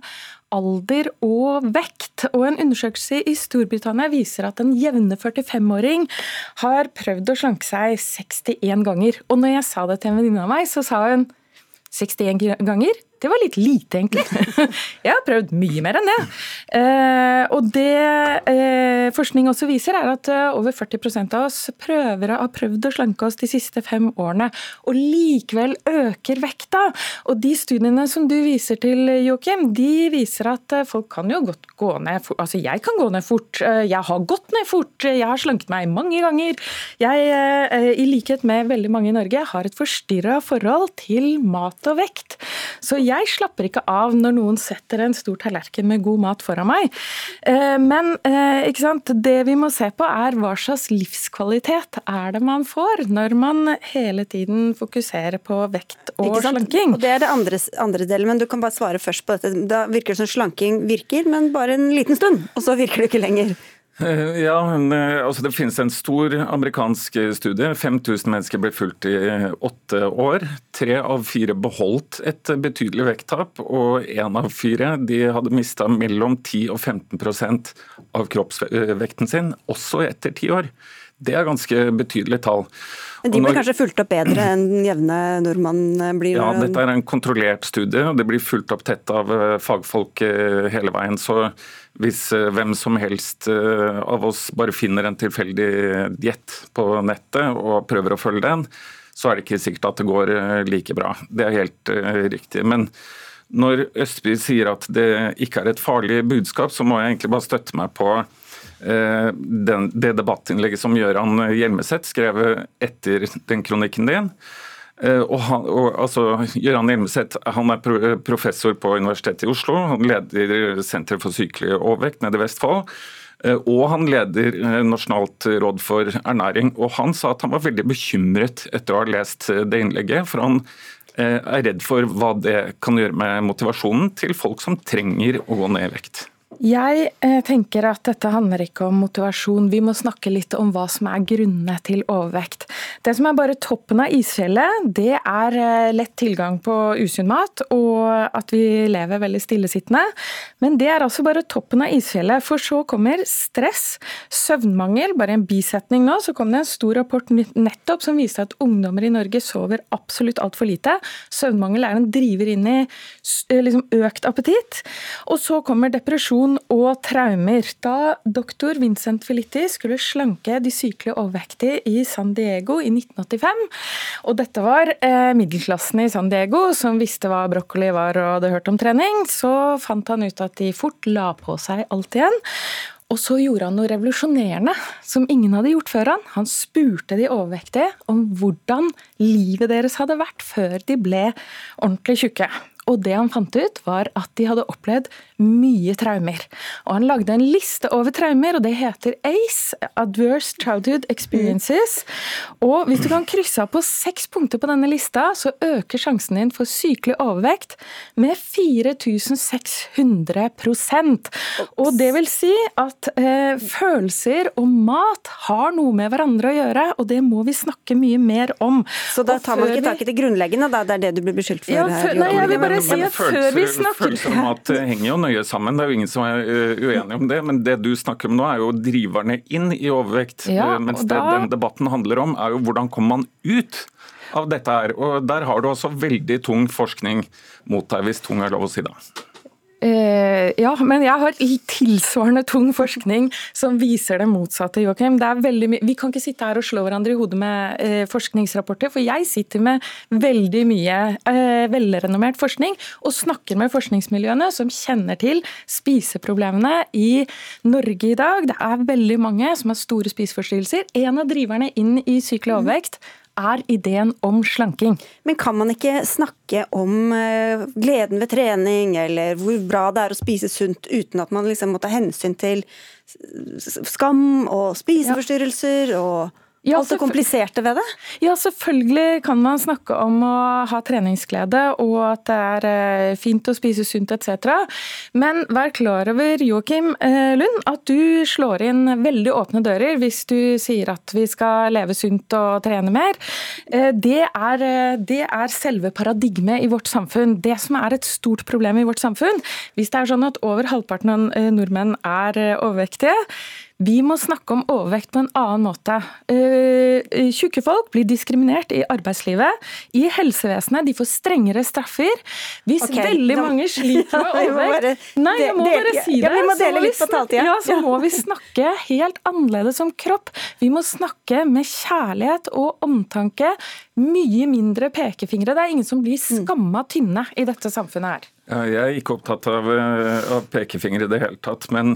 alder og vekt. Og en undersøkelse i Storbritannia viser at en jevne 45-åring har prøvd å slanke seg 61 ganger. Og når jeg sa det til en venninne av meg, så sa hun 61 ganger? Det var litt lite, egentlig. Jeg har prøvd mye mer enn det. Eh, og det eh, forskning også viser, er at eh, over 40% av oss prøver, har prøvd å slanke oss de siste fem årene, og likevel øker vekta. Og de studiene som du viser til, Joakim, de viser at folk kan jo godt gå ned. Altså, jeg kan gå ned fort. Jeg har gått ned fort. Jeg har slanket meg mange ganger. Jeg, i likhet med veldig mange i Norge, har et forstyrra forhold til mat og vekt. Så jeg jeg slapper ikke av når noen setter en stor tallerken med god mat foran meg. Eh, men eh, det vi må se på er hva slags livskvalitet er det man får når man hele tiden fokuserer på vekt og slanking. Og Det er det andre, andre delen, men du kan bare svare først på dette. Da virker det som slanking virker, men bare en liten stund, og så virker det ikke lenger. Eh, ja, eh, altså Det finnes en stor amerikansk studie. 5000 mennesker ble fulgt i åtte år. Tre av fire beholdt et betydelig vekttap, og én av fire de hadde mista mellom 10 og 15% av kroppsvekten sin, også etter ti år. Det er ganske betydelige tall. Men de blir kanskje fulgt opp bedre enn den jevne nordmann blir? Ja, dette er en kontrollert studie, og det blir fulgt opp tett av eh, fagfolk eh, hele veien. Så hvis eh, hvem som helst av oss bare finner en tilfeldig diett på nettet og prøver å følge den, så er det ikke sikkert at det går like bra. Det er helt riktig. Men når Østby sier at det ikke er et farlig budskap, så må jeg egentlig bare støtte meg på Eh, den, det debattinnlegget som Gøran Hjelmeset skrev etter den kronikken din. Eh, og han, og, altså, Gøran Hjelmeset han er professor på Universitetet i Oslo. Han leder Senter for sykelig overvekt nede i Vestfold. Eh, og han leder Nasjonalt råd for ernæring. og Han sa at han var veldig bekymret etter å ha lest det innlegget. For han er redd for hva det kan gjøre med motivasjonen til folk som trenger å gå ned i vekt. Jeg eh, tenker at dette handler ikke om motivasjon. Vi må snakke litt om hva som er grunnene til overvekt. Det som er bare toppen av isfjellet, det er eh, lett tilgang på usunn mat og at vi lever veldig stillesittende. Men det er altså bare toppen av isfjellet. For så kommer stress, søvnmangel. Bare en bisetning nå, så kom det en stor rapport nettopp som viste at ungdommer i Norge sover absolutt altfor lite. Søvnmangel er en driver inn i eh, liksom, økt appetitt. Og så kommer depresjon depresjon og traumer. Da doktor Vincent Felitti skulle slanke de sykelig overvektige i San Diego i 1985, og dette var eh, middelklassen i San Diego som visste hva brokkoli var og hadde hørt om trening, så fant han ut at de fort la på seg alt igjen. Og så gjorde han noe revolusjonerende som ingen hadde gjort før han. Han spurte de overvektige om hvordan livet deres hadde vært før de ble ordentlig tjukke. Og det han fant ut, var at de hadde opplevd mye traumer. Og han lagde en liste over traumer, og det heter ACE, Adverse Childhood Experiences. Og hvis du kan krysse av på seks punkter på denne lista, så øker sjansen din for sykelig overvekt med 4600% Og det vil si at eh, følelser og mat har noe med hverandre å gjøre, og det må vi snakke mye mer om. Så da tar man ikke tak i det grunnleggende, da? Det er det du blir beskyldt for? Ja, før, nei, jeg vil bare si at før vi snakker Følelser og mat henger jo nøye sammen, det er jo ingen som er uenige uenig om det. Men det du snakker om nå, er jo driverne inn i overvekt. Ja, eh, mens da... det den debatten handler om, er jo hvordan kommer man ut av dette her. Og der har du også veldig tung forskning mot deg, hvis tung er lov å si da. Eh, ja, men jeg har tilsvarende tung forskning som viser det motsatte, er veldig vi kan ikke sitte her og slå hverandre i hodet med eh, forskningsrapporter, for jeg sitter med veldig mye eh, velrenommert forskning og snakker med forskningsmiljøene som kjenner til spiseproblemene i Norge i dag. Det er veldig mange som har store spiseforstyrrelser. En av driverne inn i sykelig overvekt er ideen om slanking. Men kan man ikke snakke om eh, gleden ved trening, eller hvor bra det er å spise sunt, uten at man liksom må ta hensyn til skam og spiseforstyrrelser og ja, Alt det kompliserte ved det? Ja, selvfølgelig kan man snakke om å ha treningsglede og at det er eh, fint å spise sunt etc. Men vær klar over, Joakim eh, Lund, at du slår inn veldig åpne dører hvis du sier at vi skal leve sunt og trene mer. Eh, det er, det er selve paradigmet i vårt samfunn. Det som er et stort problem i vårt samfunn, hvis det er sånn at over halvparten av nordmenn er overvektige, vi må snakke om overvekt på en annen måte. Uh, tjukke folk blir diskriminert i arbeidslivet, i helsevesenet. De får strengere straffer. Hvis okay, veldig da... mange sliter med overvekt Nei, jeg må bare si det. Ja, vi må dele litt på taletida. Ja, så må vi snakke helt annerledes om kropp. Vi må snakke med kjærlighet og omtanke. Mye mindre pekefingre. Det er ingen som blir mm. skamma tynne i dette samfunnet her. Jeg er ikke opptatt av, eh, av pekefingre i det hele tatt. men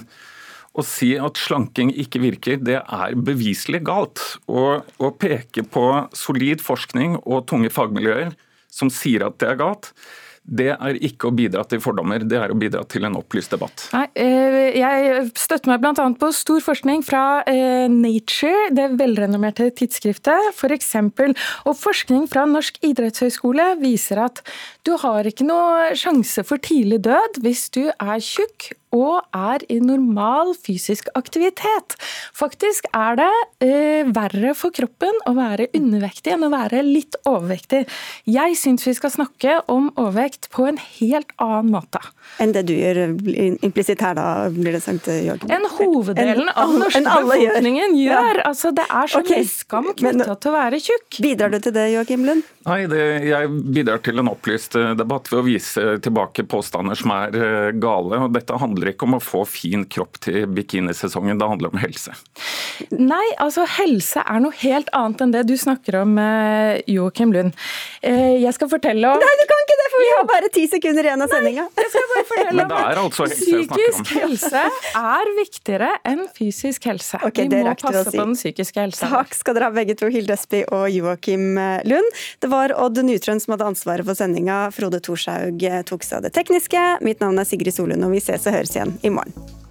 å si at slanking ikke virker, det er beviselig galt. Og å peke på solid forskning og tunge fagmiljøer som sier at det er galt, det er ikke å bidra til fordommer, det er å bidra til en opplyst debatt. Nei, eh, jeg støtter meg bl.a. på stor forskning fra eh, Nature, det velrenommerte tidsskriftet f.eks. Og forskning fra Norsk idrettshøgskole viser at du har ikke noe sjanse for tidlig død hvis du er tjukk og er i normal fysisk aktivitet. Faktisk er det eh, verre for kroppen å være undervektig enn å være litt overvektig. Jeg syns vi skal snakke om overvekt på en helt annen måte. Enn det du gjør implisitt her, da, blir det sagt, Jørgen? Enn hoveddelen av den norske befolkningen gjør. gjør. Ja. Altså, det er så okay. mye skam knytta til å være tjukk. Bidrar du til det, Joakim Lund? Nei, det, jeg bidrar til en opplyst eh, debatt ved å vise tilbake påstander som er eh, gale. og Dette handler ikke om å få fin kropp til bikinisesongen, det handler om helse. Nei, altså helse er noe helt annet enn det du snakker om, eh, Joakim Lund. Jeg skal fortelle om Nei, du kan ikke det, for vi har bare ti sekunder igjen av sendinga. Men det er altså helse jeg snakker om. Psykisk helse er viktigere enn fysisk helse. Okay, vi må passe si. på den psykiske helsa. Takk skal dere ha begge to, Hilde Østby og Joakim Lund. Det var var Odd Nytrøen som hadde ansvaret for sendinga. Frode Thorshaug tok seg av det tekniske. Mitt navn er Sigrid Solund, og vi ses og høres igjen i morgen.